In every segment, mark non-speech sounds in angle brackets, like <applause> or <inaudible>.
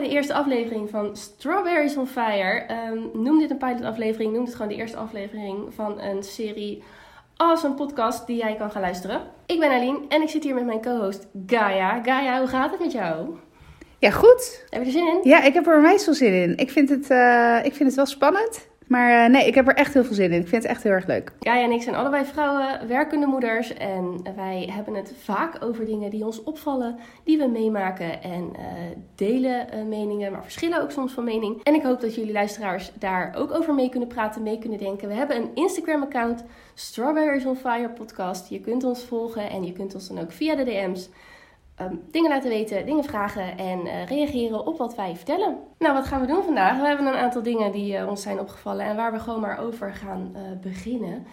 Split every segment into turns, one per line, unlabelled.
bij de eerste aflevering van Strawberries on Fire. Ehm, noem dit een pilotaflevering, noem dit gewoon de eerste aflevering van een serie als een podcast die jij kan gaan luisteren. Ik ben Aline en ik zit hier met mijn co-host Gaia. Gaia, hoe gaat het met jou?
Ja, goed.
Heb je er zin in?
Ja, ik heb er meestal zin in. Ik vind het, eh, ik vind het wel spannend. Maar uh, nee, ik heb er echt heel veel zin in. Ik vind het echt heel erg leuk.
Gaia en ik zijn allebei vrouwen, werkende moeders. En wij hebben het vaak over dingen die ons opvallen, die we meemaken. En uh, delen uh, meningen, maar verschillen ook soms van mening. En ik hoop dat jullie luisteraars daar ook over mee kunnen praten, mee kunnen denken. We hebben een Instagram-account, Strawberries on Fire Podcast. Je kunt ons volgen en je kunt ons dan ook via de DM's um, dingen laten weten, dingen vragen en uh, reageren op wat wij vertellen. Nou, wat gaan we doen vandaag? We hebben een aantal dingen die uh, ons zijn opgevallen en waar we gewoon maar over gaan uh, beginnen.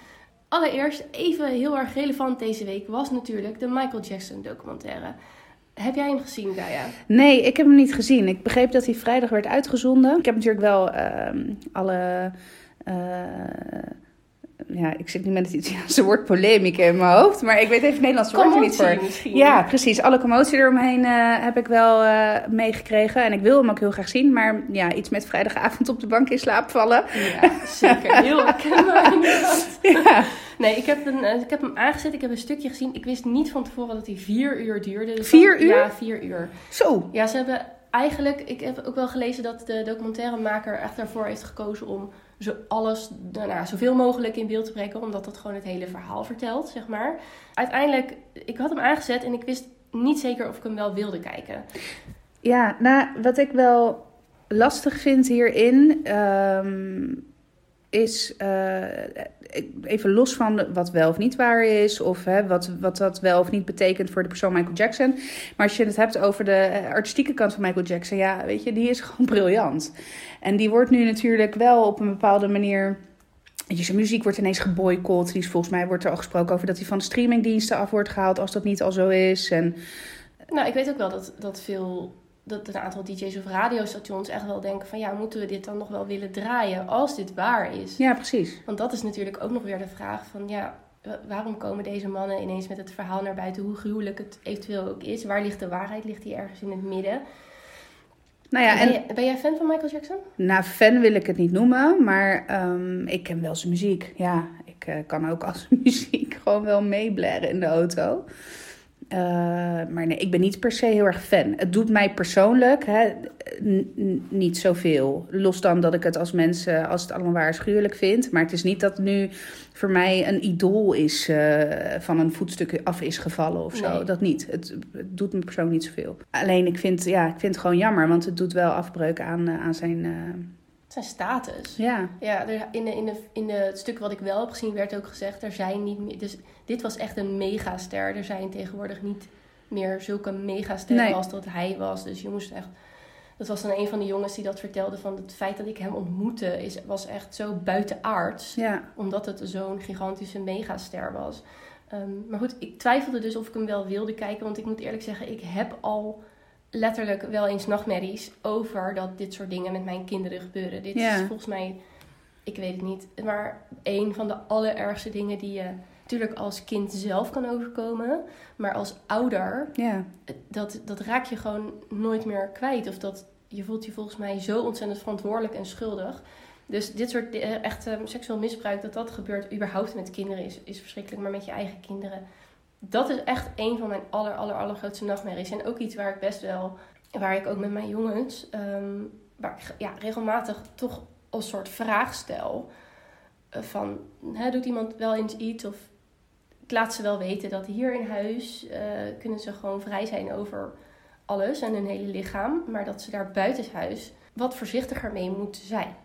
Allereerst, even heel erg relevant deze week, was natuurlijk de Michael Jackson documentaire. Heb jij hem gezien, Gaia?
Nee, ik heb hem niet gezien. Ik begreep dat hij vrijdag werd uitgezonden. Ik heb natuurlijk wel ehm, alle ja, ik zit nu met het Italiaanse woord polemiek in mijn hoofd, maar ik weet even het Nederlandse woord er niet voor.
Misschien.
Ja, precies. Alle commotie eromheen uh, heb ik wel uh, meegekregen en ik wil hem ook heel graag zien, maar ja, iets met vrijdagavond op de bank in slaap vallen.
Ja, zeker. Heel herkenbaar inderdaad. <laughs> Ja. Nee, ik heb, een, ik heb hem aangezet, ik heb een stukje gezien. Ik wist niet van tevoren dat hij vier uur duurde. Dus
vier uur?
Ja, vier uur.
Zo.
Ja, ze hebben eigenlijk, ik heb ook wel gelezen dat de documentairemaker echt daarvoor heeft gekozen om zo alles, nou, zoveel mogelijk in beeld te brengen, omdat dat gewoon het hele verhaal vertelt, zeg maar. Uiteindelijk, ik had hem aangezet en ik wist niet zeker of ik hem wel wilde kijken.
Ja, nou, wat ik wel lastig vind hierin, um, is uh, even los van wat wel of niet waar is, of hè, wat, wat dat wel of niet betekent voor de persoon Michael Jackson. Maar als je het hebt over de artistieke kant van Michael Jackson, ja, weet je, die is <laughs> gewoon briljant. En die wordt nu natuurlijk wel op een bepaalde manier. Zijn muziek wordt ineens geboycott. Die is, volgens mij wordt er al gesproken over dat hij van de streamingdiensten af wordt gehaald als dat niet al zo is. En...
Nou, ik weet ook wel dat, dat veel dat een aantal DJ's of radiostations echt wel denken van ja, moeten we dit dan nog wel willen draaien als dit waar is?
Ja, precies.
Want dat is natuurlijk ook nog weer de vraag van ja, waarom komen deze mannen ineens met het verhaal naar buiten, hoe gruwelijk het eventueel ook is? Waar ligt de waarheid? Ligt die ergens in het midden?
Nou ja,
en... ben, jij, ben, jij, fan van Michael Jackson?
Nou, fan wil ik het niet noemen, maar um, ik ken wel zijn muziek. Ja, ik uh, kan ook als <laughs> muziek gewoon wel meeblaren in de auto. Uh, maar nee, ik ben niet per se heel erg fan. Het doet mij persoonlijk hè, niet zoveel. Los dan dat ik het als mensen, als het allemaal waar is, gruwelijk vind. Maar het is niet dat nu voor mij een idool is uh, van een voetstuk af is gevallen of zo.
Nee.
Dat niet. Het, het, doet me persoonlijk niet zoveel. Alleen ik vind, ja, ik vind het gewoon jammer, want het doet wel afbreuk aan, uh, aan zijn.
Zijn status.
Ja.
Ja, er, in, de, in, de, in de, het stuk wat ik wel heb gezien werd ook gezegd, er zijn niet meer. Dus dit was echt een megaster. Er zijn tegenwoordig niet meer zulke megasterren
Nee.
als dat hij was. Dus je moest echt. Dat was dan een van de jongens die dat vertelde van het feit dat ik hem ontmoette is, was echt zo buitenaards.
Ja.
Omdat het zo'n gigantische megaster was. Um, maar goed, ik twijfelde dus of ik hem wel wilde kijken. Want ik moet eerlijk zeggen, ik heb al letterlijk wel eens nachtmerries over dat dit soort dingen met mijn kinderen gebeuren. Dit
Ja.
is volgens mij, ik weet het niet, maar een van de allerergste dingen die je natuurlijk als kind zelf kan overkomen. Maar als ouder,
Ja.
dat, dat raak je gewoon nooit meer kwijt. Of dat, je voelt je volgens mij zo ontzettend verantwoordelijk en schuldig. Dus dit soort eh, echt eh, seksueel misbruik, dat dat gebeurt überhaupt met kinderen, is, is verschrikkelijk. Maar met je eigen kinderen, dat is echt een van mijn aller, aller, allergrootste nachtmerries. En ook iets waar ik best wel, waar ik ook met mijn jongens, ehm, waar ik ja, regelmatig toch een soort vraag stel. eh, van, hè, doet iemand wel eens iets? Of ik laat ze wel weten dat hier in huis eh, kunnen ze gewoon vrij zijn over alles en hun hele lichaam. Maar dat ze daar buitenshuis wat voorzichtiger mee moeten zijn.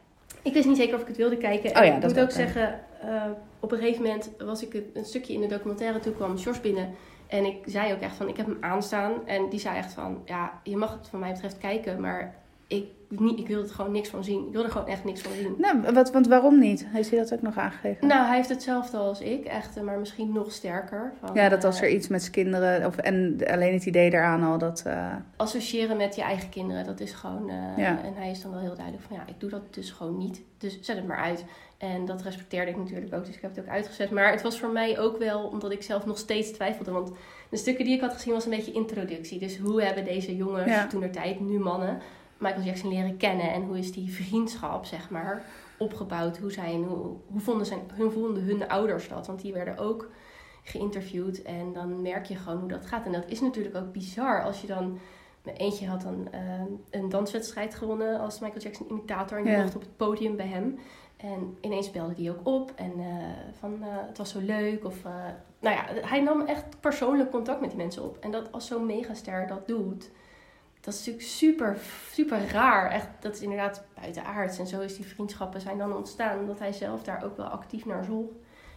Ik wist niet zeker of ik het wilde kijken. En
Oh ja,
ik
dat
moet ook
ook,
zeggen, eh, op een gegeven moment was ik een stukje in de documentaire. Toen kwam Sjors binnen. En ik zei ook echt van, ik heb hem aanstaan. En die zei echt van, ja, je mag het van mij betreft kijken. Maar ik, niet, ik wil er gewoon niks van zien. Ik wil er gewoon echt niks van zien.
Nou, wat, want waarom niet? Heeft hij dat ook nog aangegeven?
Nou, hij heeft hetzelfde als ik, echt, eh, maar misschien nog sterker. Van,
ja, dat als
eh,
er iets met zijn kinderen, of, en alleen het idee daaraan al, dat... eh,
associëren met je eigen kinderen, dat is gewoon.
Ja.
En hij is dan wel heel duidelijk van ja, ik doe dat dus gewoon niet. Dus zet het maar uit. En dat respecteerde ik natuurlijk ook, dus ik heb het ook uitgezet. Maar het was voor mij ook wel, omdat ik zelf nog steeds twijfelde. Want de stukken die ik had gezien was een beetje introductie. Dus hoe hebben deze jongens
Ja.
toen der tijd, nu mannen, Michael Jackson leren kennen en hoe is die vriendschap, zeg maar, opgebouwd. Hoe, zijn, hoe, hoe vonden, zijn, hoe vonden hun ouders dat? Want die werden ook geïnterviewd en dan merk je gewoon hoe dat gaat. En dat is natuurlijk ook bizar als je dan... Eentje had dan uh, een danswedstrijd gewonnen als Michael Jackson imitator. En die
Ja.
mocht op het podium bij hem. En ineens belde die ook op. En eh, van, eh, het was zo leuk. Of, eh, nou ja, hij nam echt persoonlijk contact met die mensen op. En dat als zo'n megaster dat doet... Dat is natuurlijk super, super raar. Echt, dat is inderdaad buitenaards. En zo is die vriendschappen zijn dan ontstaan. Omdat hij zelf daar ook wel actief naar zocht.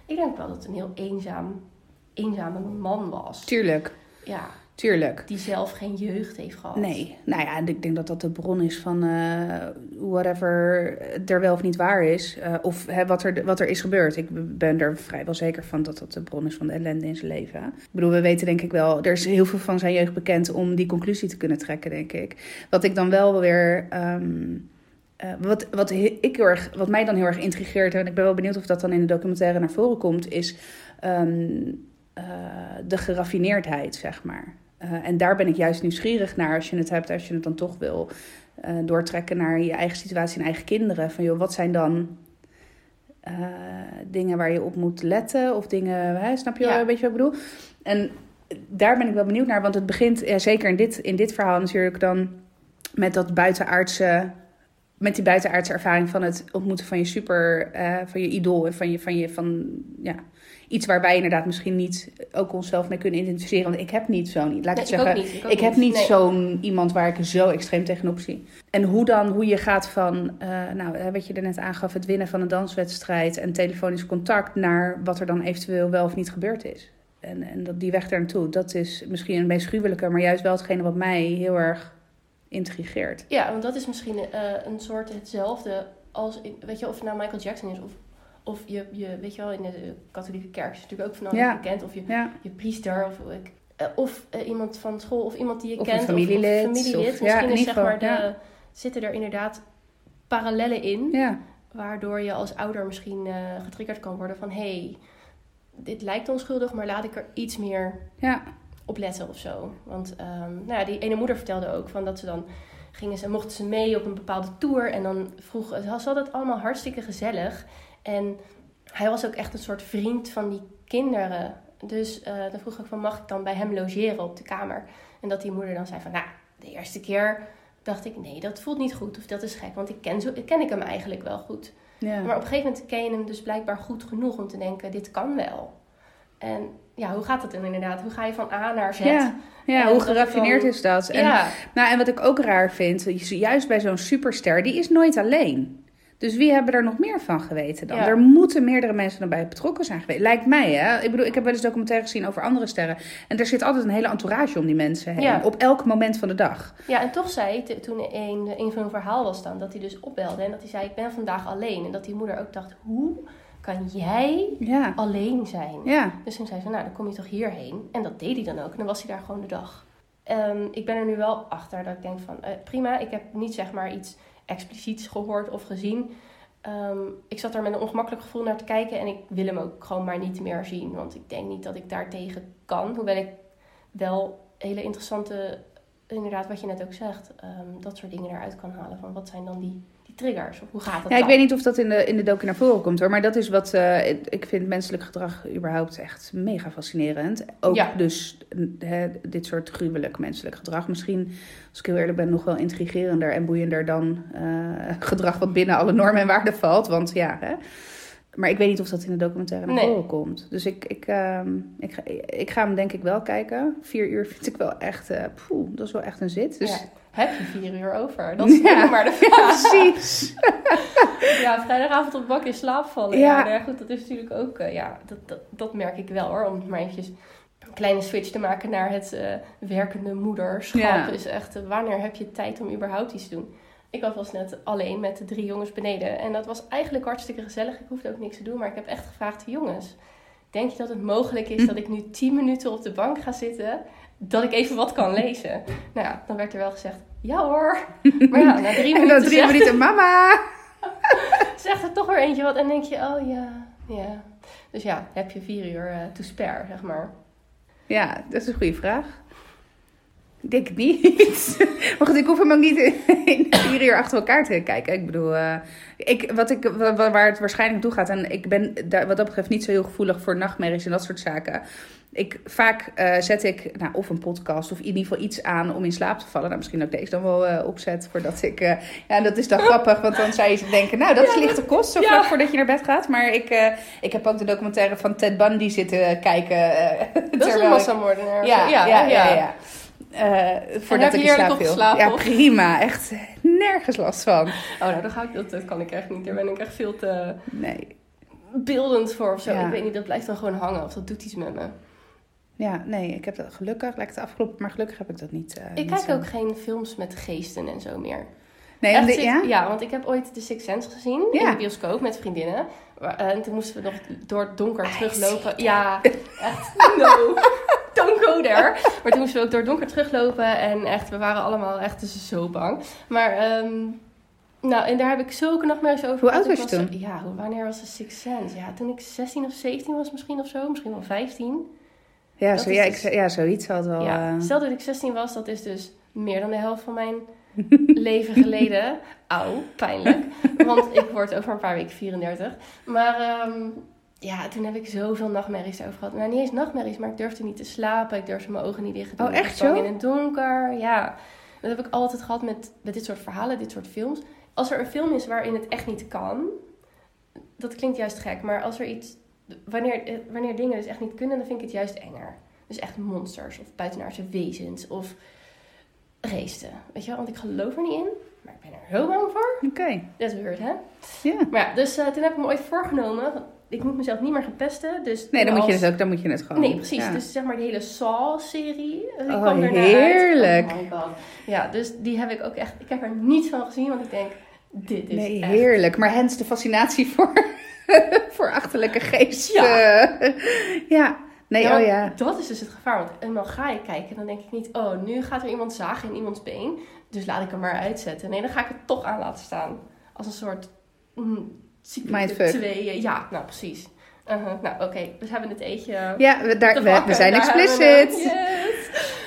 Ik denk wel dat het een heel eenzaam, eenzame man was.
Tuurlijk,
Ja,
tuurlijk.
die zelf geen jeugd heeft gehad.
Nee, nou ja, ik denk dat dat de bron is van eh, whatever er wel of niet waar is. eh, of hè, wat, er, wat er is gebeurd. Ik ben er vrijwel zeker van dat dat de bron is van de ellende in zijn leven. Ik bedoel, we weten denk ik wel, er is heel veel van zijn jeugd bekend om die conclusie te kunnen trekken, denk ik. Wat ik dan wel weer. eh, wat, wat, ik heel erg, wat mij dan heel erg intrigeert, en ik ben wel benieuwd of dat dan in de documentaire naar voren komt, is ehm, eh, de geraffineerdheid, zeg maar. Eh, en daar ben ik juist nieuwsgierig naar als je het hebt, als je het dan toch wil eh, doortrekken naar je eigen situatie en eigen kinderen. Van joh, wat zijn dan eh, dingen waar je op moet letten? Of dingen, hè, snap je wel
Ja.
een beetje wat ik bedoel? En daar ben ik wel benieuwd naar, want het begint, ja, zeker in dit, in dit verhaal natuurlijk, dan met dat buitenaardse. Met die buitenaardse ervaring van het ontmoeten van je super, van je idool en van je, van je, van ja, iets waar wij inderdaad misschien niet ook onszelf mee kunnen identificeren. Want ik heb niet zo'n, laat ik
Nee,
het zeggen,
niet. Ik,
heb niet
Nee.
zo'n iemand waar ik zo extreem tegenop zie. En hoe dan, hoe je gaat van, eh, nou, wat je er net aangaf, het winnen van een danswedstrijd en telefonisch contact naar wat er dan eventueel wel of niet gebeurd is. En, en dat, die weg daar naartoe, dat is misschien het meest gruwelijke, maar juist wel hetgene wat mij heel erg intrigeert.
Ja, want dat is misschien eh, een soort hetzelfde als, weet je, of het nou Michael Jackson is of, of je, je, weet je wel, in de katholieke kerk is natuurlijk ook van alles
Ja.
bekend. Of je,
Ja,
je priester of, ik, eh, of eh, iemand van school of iemand die je
Of een
kent.
familielid,
Of, of familielid.
of- ja,
Misschien is, zeg maar de, zitten er inderdaad parallellen in. Waardoor je als ouder misschien eh, getriggerd kan worden van... hé, hey, dit lijkt onschuldig, maar laat ik er iets meer
ja,
op letten of zo. Want ehm, nou ja, die ene moeder vertelde ook van dat ze dan gingen ze, mochten ze mee op een bepaalde tour. En dan vroeg ze had het allemaal hartstikke gezellig. En hij was ook echt een soort vriend van die kinderen. Dus eh, dan vroeg ik van mag ik dan bij hem logeren op de kamer? En dat die moeder dan zei van nou, de eerste keer dacht ik nee, dat voelt niet goed of dat is gek. Want ik ken, zo, ken ik hem eigenlijk wel goed.
ja.
Maar op een gegeven moment ken je hem dus blijkbaar goed genoeg om te denken, dit kan wel. En ja, hoe gaat dat dan inderdaad? Hoe ga je van A naar Z?
ja, ja hoe geraffineerd
dan-
is dat? En
ja.
Nou, en wat ik ook raar vind, is juist bij zo'n superster, die is nooit alleen. Dus wie hebben er nog meer van geweten dan?
Ja.
Er moeten meerdere mensen erbij betrokken zijn geweest. Lijkt mij, hè? Ik bedoel, ik heb wel eens documentaire gezien over andere sterren. En er zit altijd een hele entourage om die mensen heen.
Ja.
Op elk moment van de dag.
ja, en toch zei toen een, een van hun verhaal was dan, dat hij dus opbelde. En dat hij zei, ik ben vandaag alleen. En dat die moeder ook dacht, hoe kan jij
Ja,
alleen zijn?
ja,
Dus toen zei ze, nou, dan kom je toch hierheen. En dat deed hij dan ook. En dan was hij daar gewoon de dag. Ehm, ik ben er nu wel achter dat ik denk van, eh, prima, ik heb niet zeg maar iets expliciets gehoord of gezien. Ehm, ik zat er met een ongemakkelijk gevoel naar te kijken en ik wil hem ook gewoon maar niet meer zien. Want ik denk niet dat ik daar tegen kan. Hoewel ik wel hele interessante, inderdaad wat je net ook zegt, ehm, dat soort dingen eruit kan halen. Van wat zijn dan die triggers? Of hoe gaat dat
ja ik weet niet of dat in de, in de docu naar voren komt hoor. Maar dat is wat, eh, ik- vind menselijk gedrag überhaupt echt mega fascinerend. Ook
Ja.
dus hè, dit soort gruwelijk menselijk gedrag. Misschien, als ik heel eerlijk ben, nog wel intrigerender en boeiender dan eh, <laughs> gedrag wat binnen alle normen en waarden valt. Want ja, hè. Maar ik weet niet of dat in de documentaire naar
Nee.
voren komt. Dus ik, ik, ehm, ik, ga, ik ga hem denk ik wel kijken. Vier uur vind ik wel echt, poeh, dat is wel echt een zit. Dus
Ja. Heb je vier uur over? Dat <laughs> is
Ja.
maar de <laughs>
ja,
vraag. <laughs>
precies.
Ja, vrijdagavond op bak in slaap vallen.
Ja.
Ja, goed, dat is natuurlijk ook, eh, ja, dat, dat, dat merk ik wel hoor. Om maar eventjes een kleine switch te maken naar het eh, werkende moederschap.
Ja.
Is echt, wanneer heb je tijd om überhaupt iets te doen? Ik was net alleen met de drie jongens beneden. En dat was eigenlijk hartstikke gezellig. Ik hoefde ook niks te doen. Maar ik heb echt gevraagd, jongens, denk je dat het mogelijk is dat ik nu tien minuten op de bank ga zitten? Dat ik even wat kan lezen? <laughs> Nou ja, dan werd er wel gezegd, ja hoor. <laughs> Maar ja, na drie minuten
drie
zegt-
minuten, mama. <laughs>
zegt er toch weer eentje wat en denk je, oh ja, ja. Dus ja, heb je vier uur eh to spare, zeg maar.
Ja, dat is een goede vraag. Denk het niet. <laughs> maar goed, ik hoef hem ook niet in, vier uur achter elkaar te kijken. Ik bedoel, eh, ik, wat ik, wa- wa- waar het waarschijnlijk toe gaat... en ik ben daar, wat dat betreft niet zo heel gevoelig voor nachtmerries en dat soort zaken... Ik, vaak eh, zet ik nou, of een podcast of in ieder geval iets aan om in slaap te vallen. Nou, misschien ook deze dan wel eh, opzet voordat ik... ja, dat is dan grappig, want dan zou je denken... Nou, dat is lichte kost, zo
Ja.
vlak voordat je naar bed gaat. Maar ik, ik heb ook de documentaire van Ted Bundy zitten kijken. <laughs>
Dat is een
ik-
massamoordenaar.
ja, ja, ja. ja, Eh, voordat ik in slaap viel. Ja, prima. Echt nergens last van.
Oh, nou, dan ga ik, dat, dat kan ik echt niet. Daar ben ik echt veel te
Nee.
beeldend voor of zo.
Ja.
Ik weet niet, dat blijft dan gewoon hangen of dat doet iets met me.
Ja, nee, ik heb dat gelukkig, lijkt het afgelopen, maar gelukkig heb ik dat niet. eh,
Ik
niet
kijk
zo.
ook geen films met geesten en zo meer.
Nee,
Echt
de- ja?
want ik heb ooit The Sixth Sense gezien in de bioscoop met vriendinnen. Eh, En toen moesten we nog door het donker
I
teruglopen. Ja, <laughs> echt. No. Don't go there. Maar toen moesten we ook door het donker teruglopen. En echt, we waren allemaal echt dus zo bang. Maar, ehm, nou, en daar heb ik zulke nachtmerries over.
Hoe oud was je toen?
Ja, wanneer was The Sixth Sense? Ja, toen ik 16 of 17 was misschien of zo. Misschien wel 15.
Ja,
dat
zo, ja,
dus-
ik, ja, zoiets had wel.
Ja,
eh,
stel dat ik 16 was, dat is dus meer dan de helft van mijn <laughs> leven geleden. Auw, pijnlijk. <laughs> Want ik word over een paar weken 34. Maar ehm, ja, toen heb ik zoveel nachtmerries over gehad. Nou, niet eens nachtmerries, maar ik durfde niet te slapen. Ik durfde mijn ogen niet dicht te doen.
Oh, echt zo?
in het donker, ja. Dat heb ik altijd gehad met, met dit soort verhalen, dit soort films. Als er een film is waarin het echt niet kan, dat klinkt juist gek. Maar als er iets, wanneer, eh, wanneer dingen dus echt niet kunnen, dan vind ik het juist enger. Dus echt monsters of buitenaardse wezens of geesten. Weet je wel, want ik geloof er niet in, maar ik ben er heel bang voor.
Oké,
Dat is weird, hè?
ja.
Maar ja, dus eh, toen heb ik me ooit voorgenomen, ik moet mezelf niet meer gaan pesten. Dus
Nee, dan moet je het ook, dan moet je het gewoon.
Nee, precies.
Ja.
Dus zeg maar de hele Saw-serie. eh, Die
Oh,
kwam
heerlijk.
Uit. Oh my god. Ja, dus die heb ik ook echt... Ik heb er niets van gezien, want ik denk... Dit is
Nee,
echt...
heerlijk. Maar hens de fascinatie <laughs> voor, voor achterlijke geesten. Ja. Nee,
Ja,
oh ja.
Dat is dus het gevaar. Want eenmaal ga ik kijken, dan denk ik niet... Oh, nu gaat er iemand zagen in iemands been. Dus laat ik hem maar uitzetten. Nee, dan ga ik het toch aan laten staan. Als een soort... Mm,
Mindfuck.
tweeën. Ja, nou precies. Uh-huh. Nou, oké. we hebben het eetje...
Ja, we, daar, we, zijn
Daar we
explicit.
Yes.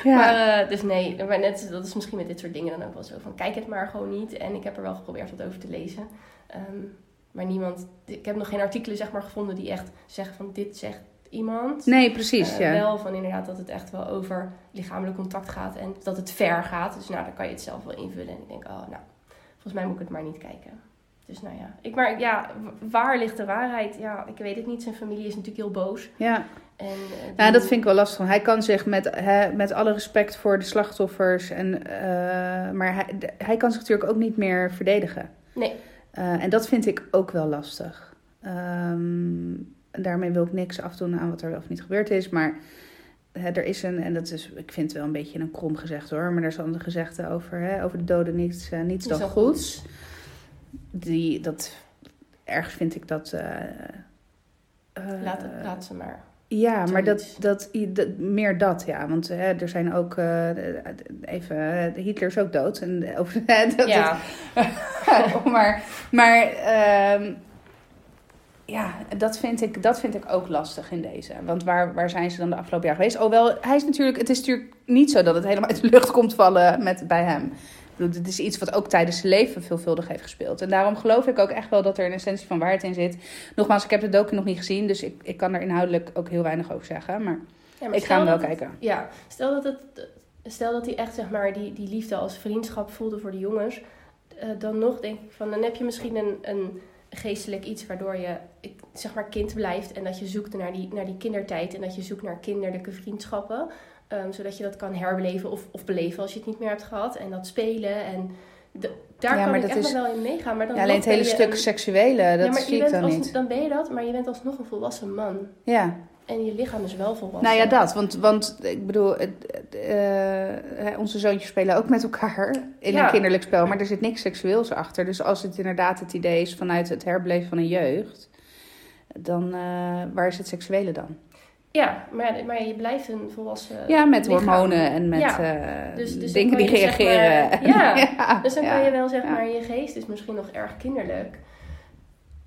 Ja.
Maar eh, dus nee, maar net, dat is misschien met dit soort dingen dan ook wel zo van kijk het maar gewoon niet. En ik heb er wel geprobeerd wat over te lezen. Ehm, maar niemand, ik heb nog geen artikelen zeg maar gevonden die echt zeggen van dit zegt iemand.
Nee, precies.
Eh,
ja.
Wel van inderdaad dat het echt wel over lichamelijk contact gaat en dat het ver gaat. Dus nou, dan kan je het zelf wel invullen. En ik denk, oh nou, volgens mij moet ik het maar niet kijken. Dus nou ja, ik, maar ja, waar ligt de waarheid? Ja, ik weet het niet. Zijn familie is natuurlijk heel boos.
ja.
En, eh,
Nou,
die-
dat vind ik wel lastig. Hij kan zich met, hè, met alle respect voor de slachtoffers. En, eh, maar hij, hij kan zich natuurlijk ook niet meer verdedigen.
Nee.
Eh, en dat vind ik ook wel lastig. Ehm, daarmee wil ik niks afdoen aan wat er wel of niet gebeurd is. Maar hè, er is een, en dat is, ik vind het wel een beetje een krom gezegd hoor. Maar er is een gezegde over, hè, over de doden niets, niets dan
Zo
goeds. Die, dat, ergens vind ik dat. eh, eh,
Laat, het, laat ze maar.
ja, maar dat, dat, dat, meer dat, ja. Want hè, er zijn ook, eh, even, eh, Hitler is ook dood. En <laughs> over, dat,
ja.
dat- <laughs> maar, maar ehm, ja, dat vind, ik, dat vind ik ook lastig in deze. Want waar, waar zijn ze dan de afgelopen jaar geweest? Alhoewel, hij is natuurlijk, het is natuurlijk niet zo dat het helemaal uit de lucht komt vallen met, bij hem. Dit is iets wat ook tijdens zijn leven veelvuldig heeft gespeeld. En daarom geloof ik ook echt wel dat er een essentie van waarheid in zit. Nogmaals, ik heb de docu nog niet gezien, dus ik, ik kan er inhoudelijk ook heel weinig over zeggen. Maar
Ja, maar
ik ga hem wel
het-
kijken.
Ja, stel dat, het, stel dat hij echt zeg maar, die, die liefde als vriendschap voelde voor de jongens. eh, dan nog denk ik van, dan heb je misschien een, een geestelijk iets waardoor je zeg maar kind blijft. En dat je zoekt naar die, naar die kindertijd en dat je zoekt naar kinderlijke vriendschappen. Ehm, zodat je dat kan herbeleven of, of beleven als je het niet meer hebt gehad. En dat spelen en de- daar
Ja,
kan ik echt
is-
wel in meegaan. Maar dan
Ja, alleen het hele stuk
een-
seksuele, dat
ja, maar
zie
je
ik dan
als,
niet.
Dan ben je dat, maar je bent alsnog een volwassen man.
Ja.
En je lichaam is wel volwassen.
Nou ja, dat. Want, want ik bedoel, eh, onze zoontjes spelen ook met elkaar in
Ja.
een kinderlijk spel. Maar er zit niks seksueels achter. Dus als het inderdaad het idee is vanuit het herbeleven van een jeugd... dan eh, waar is het seksuele dan?
Ja, maar, maar je blijft een volwassen
ja, met
lichaam.
hormonen en met
Ja.
eh,
Dus- dus
dingen die
zeg
reageren.
maar- <laughs> ja. Dus dan
ja.
kan je wel zeggen, maar je geest is misschien nog erg kinderlijk.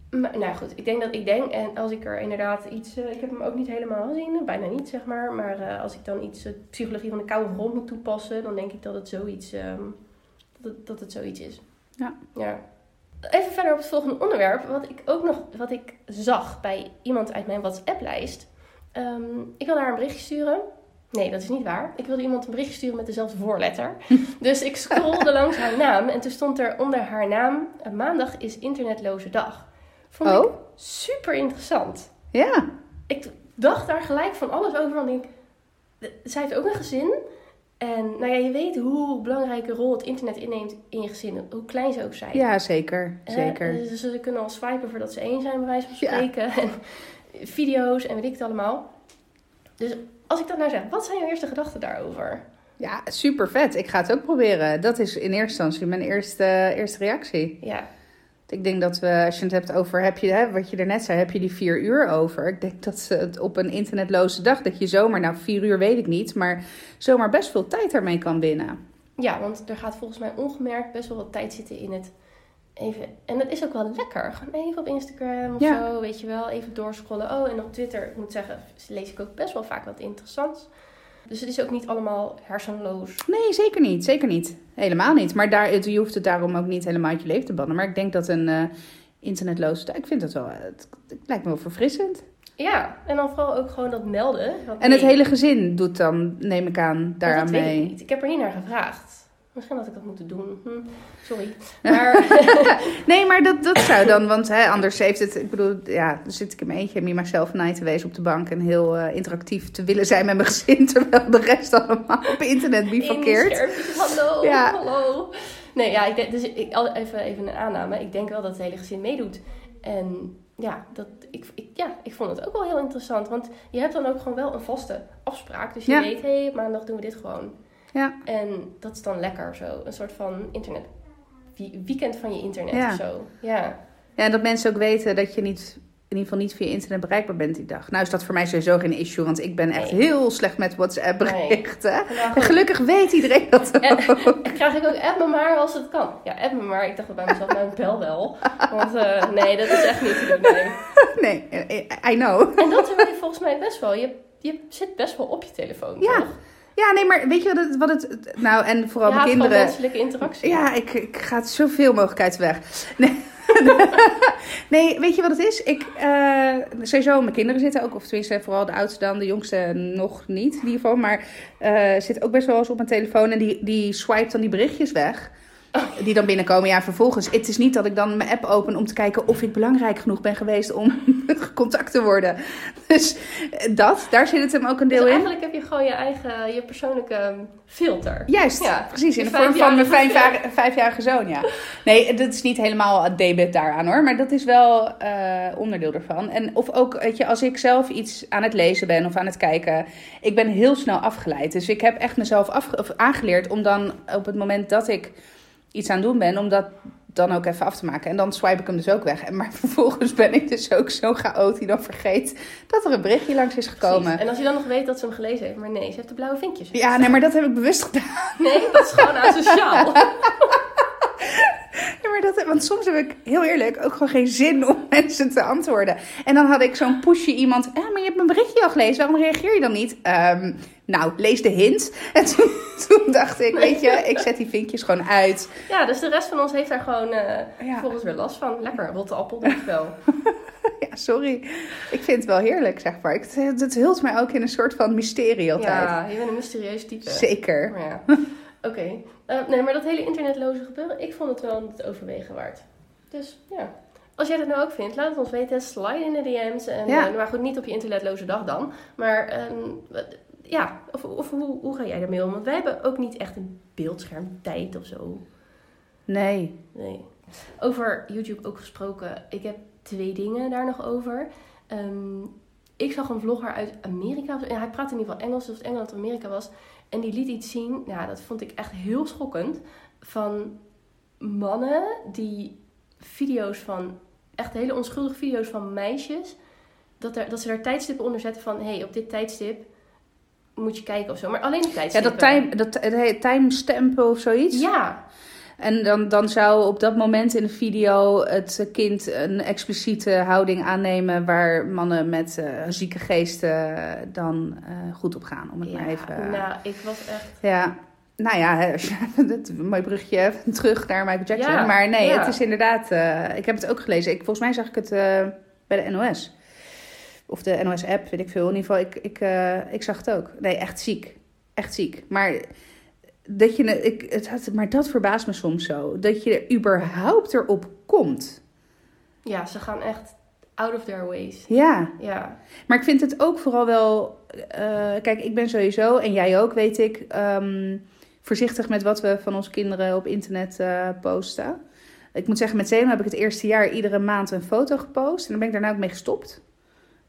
Maar, nou goed, ik denk dat ik denk, en als ik er inderdaad iets, eh, ik heb hem ook niet helemaal gezien, bijna niet zeg maar, maar eh, als ik dan iets, psychologie van de koude grond moet toepassen, dan denk ik dat het zoiets, ehm, dat, het, dat het zoiets is.
Ja.
ja. Even verder op het volgende onderwerp, wat ik ook nog, wat ik zag bij iemand uit mijn WhatsApp-lijst. Ehm, ik wil haar een berichtje sturen. Nee, dat is niet waar. Ik wilde iemand een berichtje sturen met dezelfde voorletter. <laughs> dus ik scrollde langs haar naam en toen stond er onder haar naam: Maandag is internetloze dag. Vond
Oh.
ik super interessant.
Ja.
Ik dacht daar gelijk van alles over. Want ik, denk, zij heeft ook een gezin. En nou ja, je weet hoe belangrijke rol het internet inneemt in je gezin. Hoe klein ze ook zijn.
Ja, zeker.
Eh,
Zeker.
dus ze kunnen al swipen voordat ze één zijn, bij wijze van
Ja.
spreken. <laughs> En video's en weet ik het allemaal. Dus als ik dat nou zeg, wat zijn jouw eerste gedachten daarover?
Ja, super vet. Ik ga het ook proberen. Dat is in eerste instantie mijn eerste, eerste reactie.
Ja,
Ik denk dat we, als je het hebt over, heb je, hè, wat je er net zei, heb je die vier uur over. Ik denk dat ze het op een internetloze dag, dat je zomaar, nou vier uur weet ik niet, maar zomaar best veel tijd daarmee kan winnen.
ja, want er gaat volgens mij ongemerkt best wel wat tijd zitten in het even... En dat is ook wel lekker. Gewoon even op Instagram of
Ja.
zo, weet je wel. Even doorscrollen. Oh, en op Twitter, ik moet zeggen, lees ik ook best wel vaak wat interessants. Dus het is ook niet allemaal hersenloos.
Nee, zeker niet. Zeker niet. Helemaal niet. Maar daar, het- je hoeft het daarom ook niet helemaal uit je leven te bannen. Maar ik denk dat een eh, internetloze dag, ik vind dat wel, eh, het, het lijkt me wel verfrissend.
Ja, en dan vooral ook gewoon dat melden.
En het
nee,
hele gezin doet dan, neem ik aan, daaraan
dat weet ik
mee.
niet. Ik heb er niet naar gevraagd. Misschien had ik dat moeten doen. Hm, sorry. <laughs> Maar <laughs>
Nee, maar dat, dat zou dan, want hè, anders heeft het, ik bedoel, ja, dan zit ik in mijn eentje, me myself night te wezen op de bank en heel eh, interactief te willen zijn met mijn gezin, <laughs> terwijl de rest allemaal op internet bivakkeert.
Hallo,
Ja.
hallo. Nee, ja, ik dus ik, al- even, even een aanname. Ik denk wel dat het hele gezin meedoet. En ja, dat, ik, ik, ja, ik vond het ook wel heel interessant. Want je hebt dan ook gewoon wel een vaste afspraak. Dus je
Ja.
weet, hé, hey, maandag doen we dit gewoon.
Ja.
En dat is dan lekker zo. Een soort van internet, weekend van je internet
Ja.
of zo. Ja.
Ja, en dat mensen ook weten dat je niet, in ieder geval niet via internet bereikbaar bent die dag. Nou is dat voor mij sowieso geen issue, want ik ben echt
Nee.
heel slecht met WhatsApp berichten.
Nou,
En gelukkig weet iedereen dat <laughs> ook.
En krijg ik ook app me maar als het kan. Ja, app me maar. Ik dacht bij mezelf, nou bel wel. Want eh, nee, dat is echt niet te doen. Nee. <laughs>
Nee, eh, I know.
En dat wil je volgens mij best wel. Je, je zit best wel op je telefoon,
Ja,
toch?
Ja, nee, maar weet je wat het... Wat het nou, en vooral mijn kinderen...
menselijke interactie.
Ja, ik, ik ga het zoveel mogelijk uit de weg. Nee. <laughs> nee, weet je wat het is? Ik, eh, sowieso, mijn kinderen zitten ook, of tenminste vooral de oudste dan, de jongste nog niet in ieder geval. Maar eh zit ook best wel eens op mijn telefoon en die, die swipe dan die berichtjes weg. Die dan binnenkomen. Ja, vervolgens. Het is niet dat ik dan mijn app open om te kijken of ik belangrijk genoeg ben geweest om <laughs> contact te worden. Dus eh, dat, daar zit het hem ook een
Dus
deel in.
eigenlijk heb je gewoon je eigen, je persoonlijke ehm, filter.
Juist,
Ja,
precies. In de vorm van mijn
vijfjarige
vijfjarige, vijfjarige zoon, ja. Nee, dat is niet helemaal het debet daaraan hoor. Maar dat is wel eh, onderdeel ervan. En of ook, weet je, als ik zelf iets aan het lezen ben of aan het kijken. Ik ben heel snel afgeleid. Dus ik heb echt mezelf afge- of aangeleerd om dan op het moment dat ik iets aan het doen ben... om dat dan ook even af te maken. En dan swipe ik hem dus ook weg. En maar <laughs> vervolgens ben ik dus ook zo chaot die dan vergeet dat er een berichtje langs is gekomen.
Precies. En als je dan nog weet dat ze hem gelezen heeft. Maar nee, ze heeft de blauwe vinkjes.
Ja, nee, maar dat heb ik bewust gedaan.
Nee, dat is gewoon <laughs> asociaal.
Ja, maar dat, want soms heb ik, heel eerlijk, ook gewoon geen zin om <laughs> mensen te antwoorden. En dan had ik zo'n pushje iemand. Ja, maar je hebt mijn berichtje al gelezen. Waarom reageer je dan niet? Ehm, nou, lees de hint. <laughs> En toen, toen dacht ik, weet je, ik zet die vinkjes gewoon uit.
ja, dus de rest van ons heeft daar gewoon eh
Ja.
vervolgens weer last van. Lekker, rotte appel, dankjewel. <laughs>
Ja, sorry. Ik vind het wel heerlijk, zeg maar. Het, het hult mij ook in een soort van mysterie altijd.
Ja, je bent een mysterieus type.
Zeker.
Ja, oké. Eh, nee, maar dat hele internetloze gebeuren, ik vond het wel het overwegen waard. Dus ja. Als jij dat nou ook vindt, laat het ons weten. Slide in de DM's. En,
Ja.
eh, maar goed, niet op je internetloze dag dan. Maar ehm, ja, of, of hoe, hoe ga jij daarmee om? Want wij hebben ook niet echt een beeldschermtijd of zo.
Nee.
Nee. Over YouTube ook gesproken. Ik heb twee dingen daar nog over. Ehm, ik zag een vlogger uit Amerika. Hij praatte in ieder geval Engels, dus het Engeland of Amerika was. En die liet iets zien. Ja, dat vond ik echt heel schokkend. Van mannen die video's van... Echt hele onschuldige video's van meisjes. Dat, er, dat ze daar tijdstippen onder zetten van... Hé, hey, op dit tijdstip moet je kijken of zo. Maar alleen de
Ja,
tijdstippen.
dat, time, dat, het heet timestampen of zoiets.
Ja,
En dan, dan zou op dat moment in de video het kind een expliciete houding aannemen waar mannen met uh, zieke geesten dan uh, goed op gaan. Om het
ja,
maar even.
nou, ik was echt.
Ja. Nou ja, <laughs> mooi brugje terug naar Michael Jackson.
Ja,
maar nee,
ja.
het is inderdaad. uh, ik heb het ook gelezen. Ik, volgens mij zag ik het bij de NOS. Of de NOS-app, weet ik veel. In ieder geval, ik, ik, ik zag het ook. Nee, echt ziek. Echt ziek. Maar dat je, ik, het, maar dat verbaast me soms zo. Dat je er überhaupt erop komt.
Ja, ze gaan echt out of their ways.
Ja.
Ja.
Maar ik vind het ook vooral wel... Uh, kijk, ik ben sowieso, en jij ook, weet ik... Um, voorzichtig met wat we van onze kinderen op internet uh, posten. Ik moet zeggen, met Zeno heb ik het eerste jaar iedere maand een foto gepost. En dan ben ik daarna ook mee gestopt.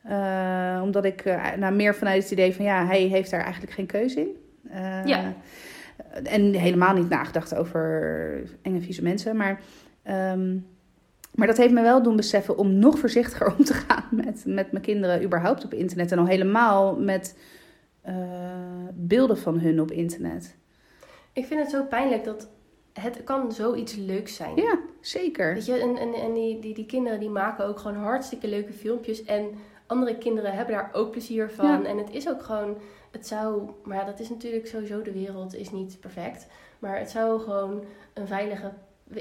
Uh, omdat ik nou, meer vanuit het idee van... Ja, hij heeft daar eigenlijk geen keuze in.
ja.
En helemaal niet nagedacht over enge vieze mensen. Maar, um, maar dat heeft me wel doen beseffen om nog voorzichtiger om te gaan met, met mijn kinderen überhaupt op internet. En al helemaal met uh, beelden van hun op internet.
Ik vind het zo pijnlijk dat het kan zoiets leuks zijn.
Ja, zeker.
Weet je, en, en, en die, die, die kinderen die maken ook gewoon hartstikke leuke filmpjes. En andere kinderen hebben daar ook plezier van.
Ja.
En het is ook gewoon het zou, maar ja, dat is natuurlijk sowieso, de wereld is niet perfect. Maar het zou gewoon een veilige,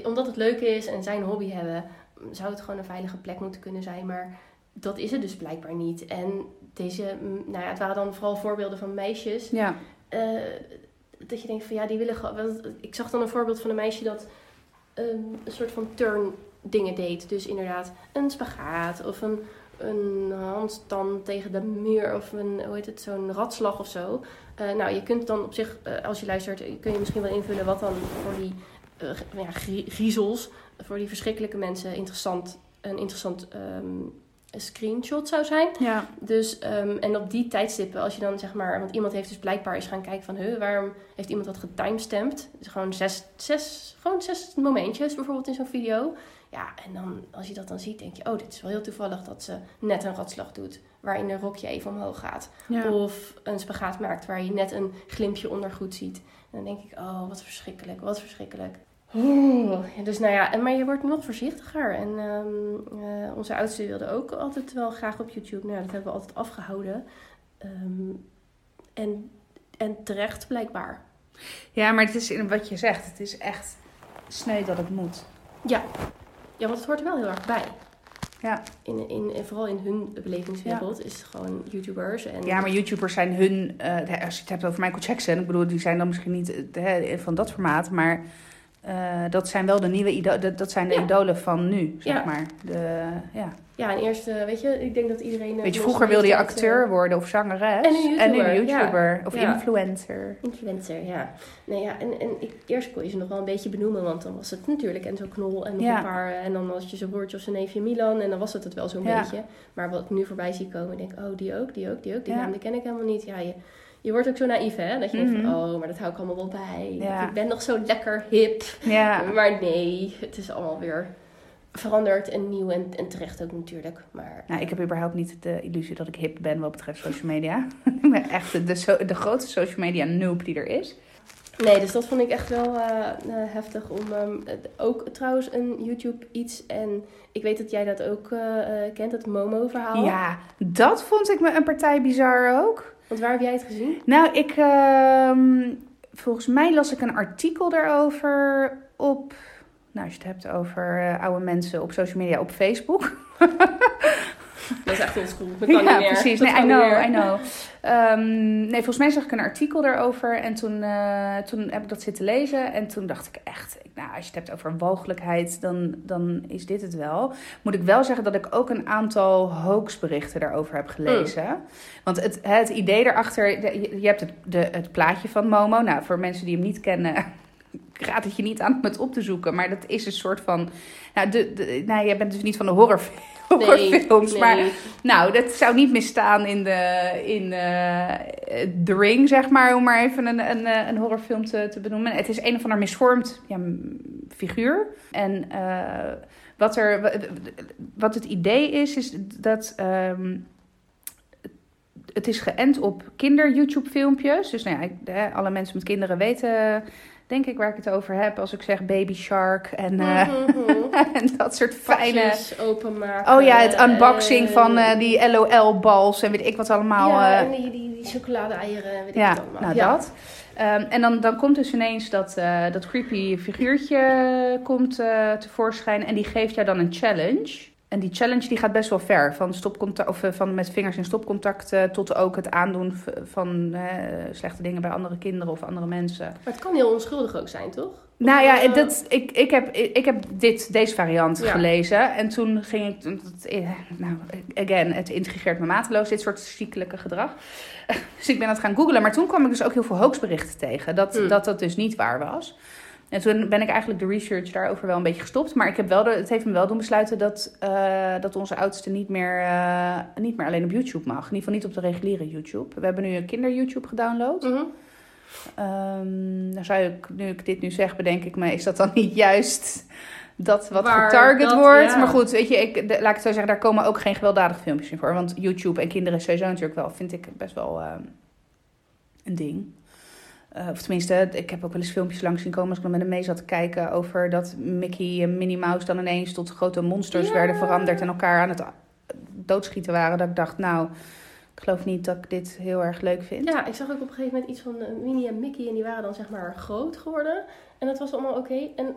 omdat het leuk is en zijn hobby hebben, zou het gewoon een veilige plek moeten kunnen zijn. Maar dat is het dus blijkbaar niet. En deze, nou ja, het waren dan vooral voorbeelden van meisjes.
Ja.
Uh, dat je denkt van ja, die willen gewoon. Ik zag dan een voorbeeld van een meisje dat um, een soort van turn dingen deed. Dus inderdaad, een spagaat of een een handstand tegen de muur of een, hoe heet het, zo'n ratslag of zo. Uh, nou, je kunt dan op zich, uh, als je luistert, kun je misschien wel invullen wat dan voor die uh, ja, griezels, voor die verschrikkelijke mensen interessant, een interessant um, screenshot zou zijn.
Ja.
Dus, um, en op die tijdstippen, als je dan zeg maar, want iemand heeft dus blijkbaar eens gaan kijken van, huh, waarom heeft iemand dat getimestampt? Dus gewoon zes, zes, gewoon zes momentjes bijvoorbeeld in zo'n video. Ja, en dan als je dat dan ziet, denk je, oh, dit is wel heel toevallig dat ze net een ratslag doet. Waarin een rokje even omhoog gaat.
Ja.
Of een spagaat maakt waar je net een glimpje ondergoed ziet. En dan denk ik, oh, wat verschrikkelijk, wat verschrikkelijk. Oeh. Dus nou ja, maar je wordt nog voorzichtiger. En um, uh, onze oudste wilde ook altijd wel graag op YouTube. Nou, dat hebben we altijd afgehouden. Um, en, en terecht blijkbaar.
Ja, maar het is in wat je zegt, het is echt sneu dat het moet.
Ja. Ja, want het hoort er wel heel erg bij.
Ja.
In, in, in, vooral in hun belevingswereld ja. is het gewoon YouTubers. En...
Ja, maar YouTubers zijn hun... Uh, als je het hebt over Michael Jackson... Ik bedoel, die zijn dan misschien niet uh, van dat formaat, maar... Uh, dat zijn wel de nieuwe idolen, dat zijn de ja. idolen van nu, zeg
ja.
maar. De, ja.
ja, en eerst, weet je, ik denk dat iedereen...
Weet je, vroeger wilde je acteur uh, worden of zangeres.
En een YouTuber.
En een YouTuber.
Ja.
Of influencer.
Influencer, ja. Nee, ja, en, en ik, eerst kon je ze nog wel een beetje benoemen, want dan was het natuurlijk en zo knol en nog een paar... En dan was je zijn broertje of zijn neefje Milan en dan was het het wel zo'n beetje. Maar wat ik nu voorbij zie komen, denk ik, oh, die ook, die ook, die ook. Die naam die ken ik helemaal niet. Ja, je, je wordt ook zo naïef, hè? Dat je denkt
Mhm.
van, oh, maar dat hou ik allemaal wel bij.
Ja.
Ik ben nog zo lekker hip.
Ja. <laughs>
Maar nee, het is allemaal weer veranderd en nieuw en, en terecht ook natuurlijk. Maar
Nou, ik heb überhaupt niet de illusie dat ik hip ben wat betreft social media. <laughs> ik ben echt de, de, so- de grootste social media noob die er is.
nee, dus dat vond ik echt wel eh, eh, heftig om ehm, ook trouwens een YouTube iets. En ik weet dat jij dat ook eh, kent, het Momo-verhaal.
Ja, dat vond ik me een partij bizar ook.
Want waar heb jij het gezien?
Nou, ik, ehm, volgens mij las ik een artikel daarover op, nou als je het hebt over eh, oude mensen op social media op Facebook. <laughs>
Dat is echt oldschool. Dat <laughs> kan
ja,
niet meer.
precies.
Dat
Nee, I know. I know. Ehm, nee, volgens mij zag ik een artikel daarover en toen, eh, toen heb ik dat zitten lezen. En toen dacht ik echt, nou, als je het hebt over walgelijkheid, dan, dan is dit het wel. Moet ik wel zeggen dat ik ook een aantal hoaxberichten daarover heb gelezen. Want het, het idee daarachter, je hebt het, de, het plaatje van Momo. Nou, voor mensen die hem niet kennen, ik raad het je niet aan om het op te zoeken. Maar dat is een soort van, nou, de, de, nou jij bent dus niet van de horror, horrorfilms,
nee.
maar... Nou, dat zou niet misstaan in de in, eh, The Ring, zeg maar, om maar even een, een, eh, een horrorfilm te, te benoemen. Het is een of ander misvormd ja, figuur. En eh, wat, er, wa- wat het idee is, is dat ehm, het is geënt op kinder-YouTube-filmpjes. Dus nou ja, alle mensen met kinderen weten denk ik waar ik het over heb als ik zeg Baby Shark en, eh,
Mhm. <laughs>
en dat soort fijne...
Pakjes openmaken.
Oh ja, het unboxing
en-
van eh, die LOL-bals en weet ik wat allemaal.
Ja,
eh,
en die, die, die chocolade-eieren en weet ik wat allemaal.
nou
ja.
dat. Ehm, en dan, dan komt dus ineens dat, eh, dat creepy figuurtje komt eh, tevoorschijn en die geeft jou dan een challenge. En die challenge die gaat best wel ver. Van, stopcontact, of, eh, van met vingers in stopcontact tot ook het aandoen van eh, slechte dingen bij andere kinderen of andere mensen.
Maar het kan heel onschuldig ook zijn, toch?
Nou ja,
eh,
dat, ik, ik, heb, ik heb dit, deze variant
Ja.
gelezen. En toen ging ik... dat- Nou, again, het intrigeert me mateloos, dit soort ziekelijke gedrag. <laughs> Dus ik ben het gaan googlen. Maar toen kwam ik dus ook heel veel hoaxberichten tegen. Dat,
Hmm.
dat dat dus niet waar was. En toen ben ik eigenlijk de research daarover wel een beetje gestopt. Maar ik heb wel de, het heeft me wel doen besluiten dat, eh, dat onze oudste niet meer, eh, niet meer alleen op YouTube mag. In ieder geval niet op de reguliere YouTube. We hebben nu een kinder-YouTube gedownload.
Mhm.
Ehm dan zou ik, nu ik dit nu zeg, bedenk ik me, is dat dan <laughs> niet juist dat wat
Waar
getarget
dat-
wordt?
ja.
Maar goed, weet je, ik, de- laat ik het zo zeggen, daar komen ook geen gewelddadige filmpjes in voor. Want YouTube en kinderen is sowieso natuurlijk wel, vind ik best wel ehm, een ding. Eh, of tenminste, ik heb ook wel eens filmpjes langs zien komen als ik dan met hem mee zat te kijken over dat Mickey en Minnie Mouse dan ineens tot grote monsters werden veranderd en elkaar aan het doodschieten waren. Dat ik dacht, nou, ik geloof niet dat ik dit heel erg leuk vind.
Ja, ik zag ook op een gegeven moment iets van eh, Minnie en Mickey en die waren dan zeg maar groot geworden. En dat was allemaal oké. En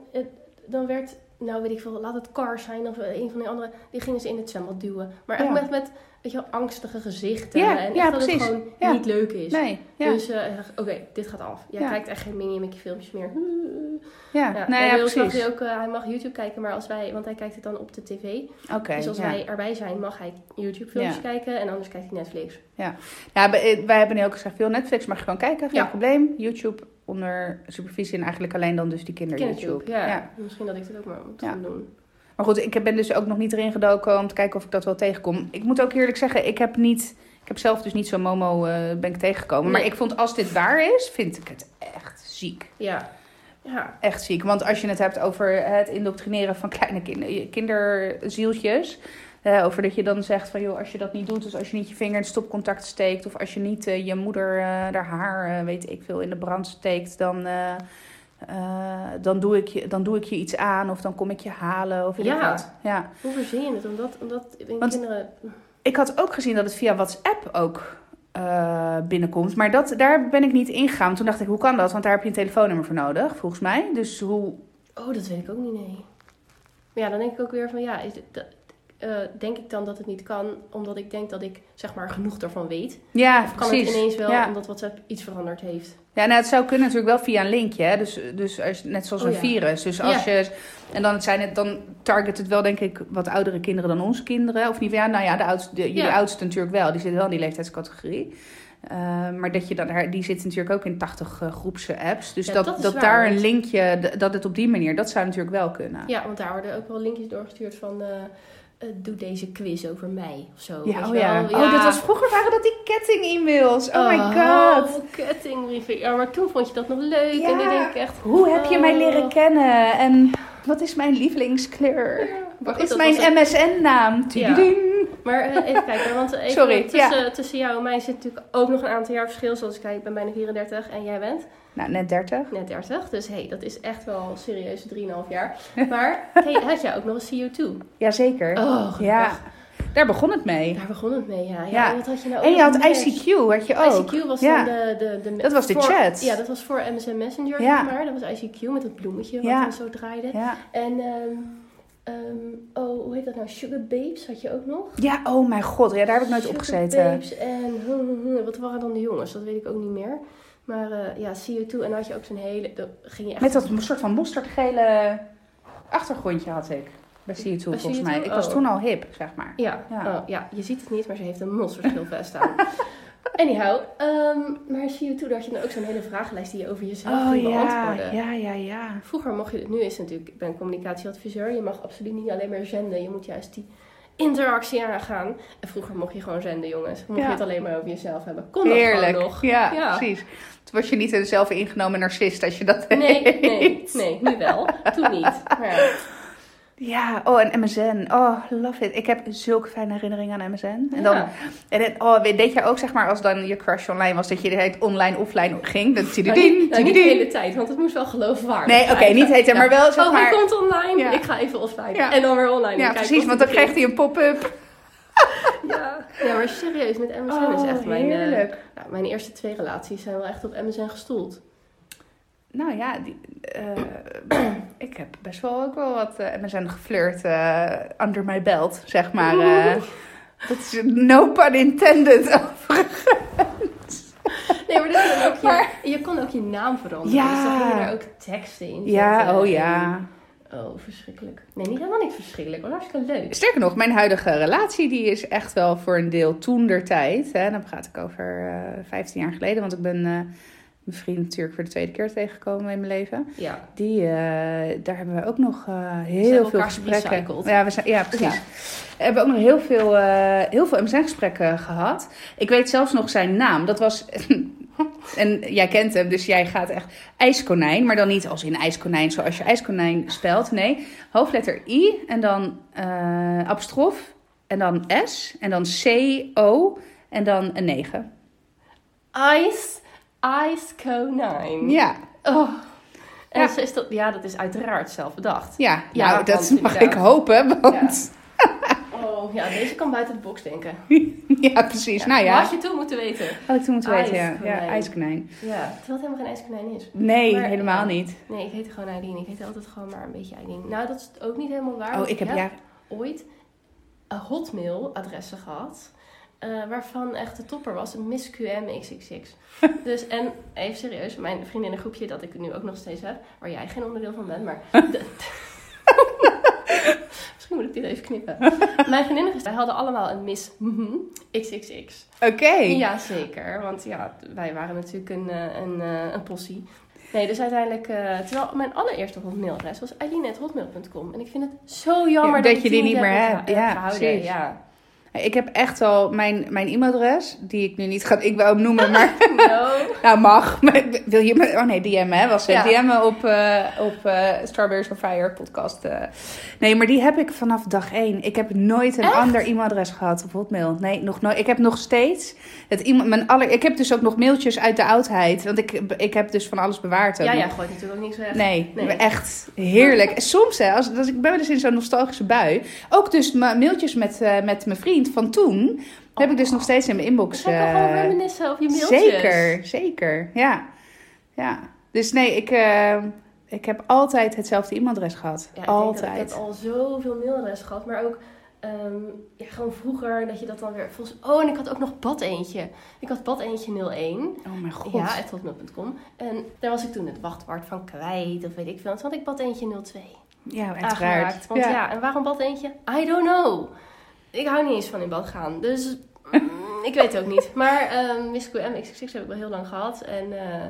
dan werd, nou weet ik veel, laat het Cars zijn of eh, een van die andere, die gingen ze in het zwembad duwen. Maar echt
Ja.
met, met, weet je wel, angstige gezichten.
Ja,
en
ja,
dat het gewoon
Ja.
niet leuk is.
Nee, ja.
Dus eh, dacht, oké, dit gaat af. Jij
Ja.
kijkt echt geen Minnie Mickey filmpjes meer. <laughs>
Ja,
Ja,
nee, ja
mag
precies.
hij ook, eh, hij mag YouTube kijken, maar als wij, want hij kijkt het dan op de tv.
Oké,
dus als
ja.
wij erbij zijn, mag hij YouTube filmpjes
Ja.
kijken en anders kijkt hij Netflix.
Ja, wij, wij hebben nu ook gezegd, veel Netflix mag je gewoon kijken, geen
Ja.
probleem. YouTube onder supervisie en eigenlijk alleen dan dus die kinder-YouTube.
Ja.
Ja.
Misschien dat ik dit ook maar moet
Ja.
gaan doen.
Maar goed, ik ben dus ook nog niet erin gedoken om te kijken of ik dat wel tegenkom. Ik moet ook eerlijk zeggen, ik heb niet... Ik heb zelf dus niet zo'n Momo eh, ben ik tegengekomen. Maar ik vond als dit waar is, vind ik het echt ziek.
Ja. Ja.
Echt ziek. Want als je het hebt over het indoctrineren van kleine kinder, kinderzieltjes. eh, over dat je dan zegt van joh, als je dat niet doet, dus als je niet je vinger in het stopcontact steekt. Of als je niet eh, je moeder haar haar, weet ik veel, in de brand steekt. Dan, eh, dan, doe ik je, dan doe ik je iets aan of dan kom ik je halen. Of
Ja.
wat. ja.
Hoe verzin je het? Omdat, omdat
Want-
kinderen...
Ik had ook gezien dat het via WhatsApp ook eh, binnenkomt. Maar dat, daar ben ik niet ingegaan. Toen dacht ik, hoe kan dat? Want daar heb je een telefoonnummer voor nodig, volgens mij. Dus hoe...
Oh, dat weet ik ook niet, nee. Maar ja, dan denk ik ook weer van, ja, is dat- eh, denk ik dan dat het niet kan, omdat ik denk dat ik, zeg maar, genoeg daarvan weet?
Ja,
Of kan
precies.
het ineens wel,
Ja.
omdat WhatsApp iets veranderd heeft?
Ja, nou, het zou kunnen natuurlijk wel via een linkje. Hè? Dus, dus als, net zoals
Oh,
een
ja.
virus. Dus als je. En dan, zijn het, dan target het wel, denk ik, wat oudere kinderen dan onze kinderen. Of niet? Ja, nou ja, de oudste, de, jullie oudste natuurlijk wel. Die zitten wel in die leeftijdscategorie. Eh, maar dat je dan, die zit natuurlijk ook in 80 eh, groepse apps. Dus
Ja,
dat,
dat is
dat
waar,
daar een linkje, dat het op die manier, dat zou natuurlijk wel kunnen.
Ja, want daar worden ook wel linkjes doorgestuurd van, eh, eh, doe deze quiz over mij, of zo.
Ja, oh ja. Oh, dat was vroeger waren dat die ketting-e-mails. Oh, my god.
Oh, kettingbrieven. Ja, maar toen vond je dat nog leuk.
Ja.
En nu denk ik echt...
Hoe heb je mij
oh.
leren kennen? En wat is mijn lievelingskleur? Wat is mijn MSN-naam?
Ja. Maar eh, even kijken, want even
Sorry,
tussen, tussen jou en mij zit natuurlijk ook nog een aantal jaar verschil. Zoals ik zei, ik ben bijna 34 en jij bent
Nou, net 30.
net 30. Dus hey, dat is echt wel serieus 3,5 jaar. <laughs> Maar hey, had jij ook nog een CO2?
Jazeker.
Oh,
ja, daar begon het mee.
Daar begon het mee, ja. ja.
Ja.
En wat had je nou
En je had? ICQ, had je ook.
ICQ was
Ja.
dan de, de, de...
Dat was de
voor-
chat.
Ja, dat was voor MSN Messenger,
Ja.
zeg maar. Dat was ICQ met dat bloemetje wat
Ja.
dan zo draaide.
Ja.
En, ehm, ehm, oh, hoe heet dat nou? Sugar Babes had je ook nog?
ja, oh mijn god. Ja, daar heb ik nooit op
Sugar
gezeten.
Babes en hm, hm, hm, wat waren dan de jongens? Dat weet ik ook niet meer. Maar eh, ja, CO2 en dan had je ook zo'n hele... Ging je echt...
Met dat soort van mosterdgele achtergrondje had ik. Bij CO2 volgens
CO2?
mij. Ik was
Oh.
toen al hip, zeg maar.
Ja,
Ja.
ja. ja, je ziet het niet, maar ze heeft een monsterschilvest <laughs> aan. Anyhow, ehm, maar CO2, daar had je dan ook zo'n hele vragenlijst die je over jezelf
Oh ja,
beantwoorden.
ja, ja, ja.
Vroeger mocht je het, nu is het natuurlijk, ik ben communicatieadviseur, je mag absoluut niet alleen maar zenden, je moet juist die interactie aangaan. En vroeger mocht je gewoon zenden, jongens. Mocht
Ja.
je het alleen maar over jezelf hebben. Kon dat
Heerlijk.
nog.
Ja,
Ja.
precies. Toen was je niet een zelf ingenomen narcist als je dat
Nee,
deed.
nee, nee, nu wel. Toen niet. Maar ja.
Ja, oh, en MSN. Oh, love it. Ik heb zulke fijne herinneringen aan MSN. En dan,
Ja.
en dan oh, weet deed jij ook, zeg maar, als dan je crush online was, dat je de hele tijd online, offline ging? Dat
Nou, niet, nou, niet de hele tijd, want het moest wel geloofwaardig
Nee, oké, niet heten, maar wel, zeg
oh,
maar-
hij komt online.
Ja.
Ik ga even offline. En dan weer online.
Ja, precies, want dan
het
kreeg hij een pop-up. <laughs>
Ja. ja, maar serieus, met MSN is
Oh,
echt mijn...
heerlijk.
nou, mijn eerste twee relaties zijn wel echt op MSN gestoeld.
Nou ja, die, eh, <clears throat> ik heb best wel ook wel wat eh MSN geflirt eh under my belt, zeg maar. dat is no pun intended. <laughs>
Nee, maar, dat kon ook je,
Maar-
je kon ook je naam veranderen.
Ja.
Dus dan ging je daar ook teksten in
ja, oh ja.
En- oh, verschrikkelijk. Nee, niet helemaal niet verschrikkelijk. Maar hartstikke leuk.
Sterker nog, mijn huidige relatie die is echt wel voor een deel toen der tijd. Hè, dan praat ik over eh 15 jaar geleden, want ik ben mijn vriend natuurlijk voor de tweede keer tegengekomen in mijn leven.
Ja.
Die, eh, daar hebben we ook nog eh, heel veel gesprekken. Ja, we zijn, ja, precies.
Ja.
We hebben ook nog heel veel, eh heel veel MSN-gesprekken gehad. Ik weet zelfs nog zijn naam. Dat was. <laughs> En jij kent hem, dus jij gaat echt ijskonijn. Maar dan niet als in ijskonijn zoals je ijskonijn spelt. Nee, hoofdletter I en dan apostrof. En dan S. En dan C, O. En dan een 9.
Ice, Ice Co 9.
Ja,
Oh. En
Ja.
ze is dat, ja, dat is uiteraard zelf bedacht.
ja,
Ja,
nou, dat
want
mag ik hopen. Want <laughs>
Oh, ja, deze kan buiten de box denken. <laughs>
ja, precies. Nou ja,
Had je toen moeten weten.
had ik toen moeten weten. Ja, ja ijskonijn.
Ja, terwijl het helemaal geen ijskonijn is.
Nee,
Maar-
helemaal
ja.
niet.
Nee, ik heette gewoon Eileen. Ik heette altijd gewoon maar een beetje Eileen. Nou, dat is ook niet helemaal waar.
Oh, ik heb ja.
ooit een hotmail-adressen gehad. Eh, waarvan echt de topper was een Miss QM XXX. <laughs> dus, en even serieus, mijn vriendinnengroepje dat ik nu ook nog steeds heb, waar jij geen onderdeel van bent, maar. <laughs> de- <laughs> Misschien moet ik dit even knippen. Mijn vriendinnen, wij hadden allemaal een Miss XXX.
Oké.
Ja, zeker. Want ja, wij waren natuurlijk een, eh, een, eh, een possie. Nee, dus uiteindelijk... terwijl mijn allereerste hotmailadres was eileen.hotmail.com. En ik vind het zo jammer
Ja,
dat,
dat je die niet meer
heb
hebt. Ja, precies.
Ja.
Ik heb echt al mijn, mijn e-mailadres, die ik nu niet ga, ik wou noemen, maar <laughs>
No. <laughs>
nou mag. Maar Wil je me, oh nee, DM hè, was het.
Ja.
DM op, eh, op eh, Strawberries on Fire podcast. eh. Nee, maar die heb ik vanaf dag één. Ik heb nooit een
Echt?
ander e-mailadres gehad op Hotmail. Nee, nog nooit. Ik heb nog steeds het e mijn aller, ik heb dus ook nog mailtjes uit de oudheid, want ik, ik heb dus van alles bewaard. ook
Ja, ja, gooit natuurlijk ook niks weg.
Nee,
Nee.
echt heerlijk. Soms, hè, als, als ik ben wel eens in zo'n nostalgische bui. Ook dus ma- mailtjes met, met mijn vriend van toen. Heb ik dus nog steeds in mijn inbox.
Kan gewoon
eh,
reminiscen over je mailtjes.
zeker, zeker. Ja. ja. Dus nee, ik, eh, ik heb altijd hetzelfde e-mailadres gehad.
Ja, ik denk dat
altijd.
ik heb al zoveel mailadressen gehad, maar ook ehm, ja, gewoon vroeger dat je dat dan weer volgens. Oh, en ik had ook nog bad eentje. Ik had bad eentje 01.
Oh mijn god.
Ja, hotmail.com. En daar was ik toen het wachtwoord van kwijt, of weet ik veel. En toen had ik bad eentje 02
Ja, uiteraard.
Want ja. en waarom bad eentje? I don't know. Ik hou niet eens van in bad gaan, dus mm, ik weet het ook niet. Maar ehm Miss XXX heb ik wel heel lang gehad. En eh,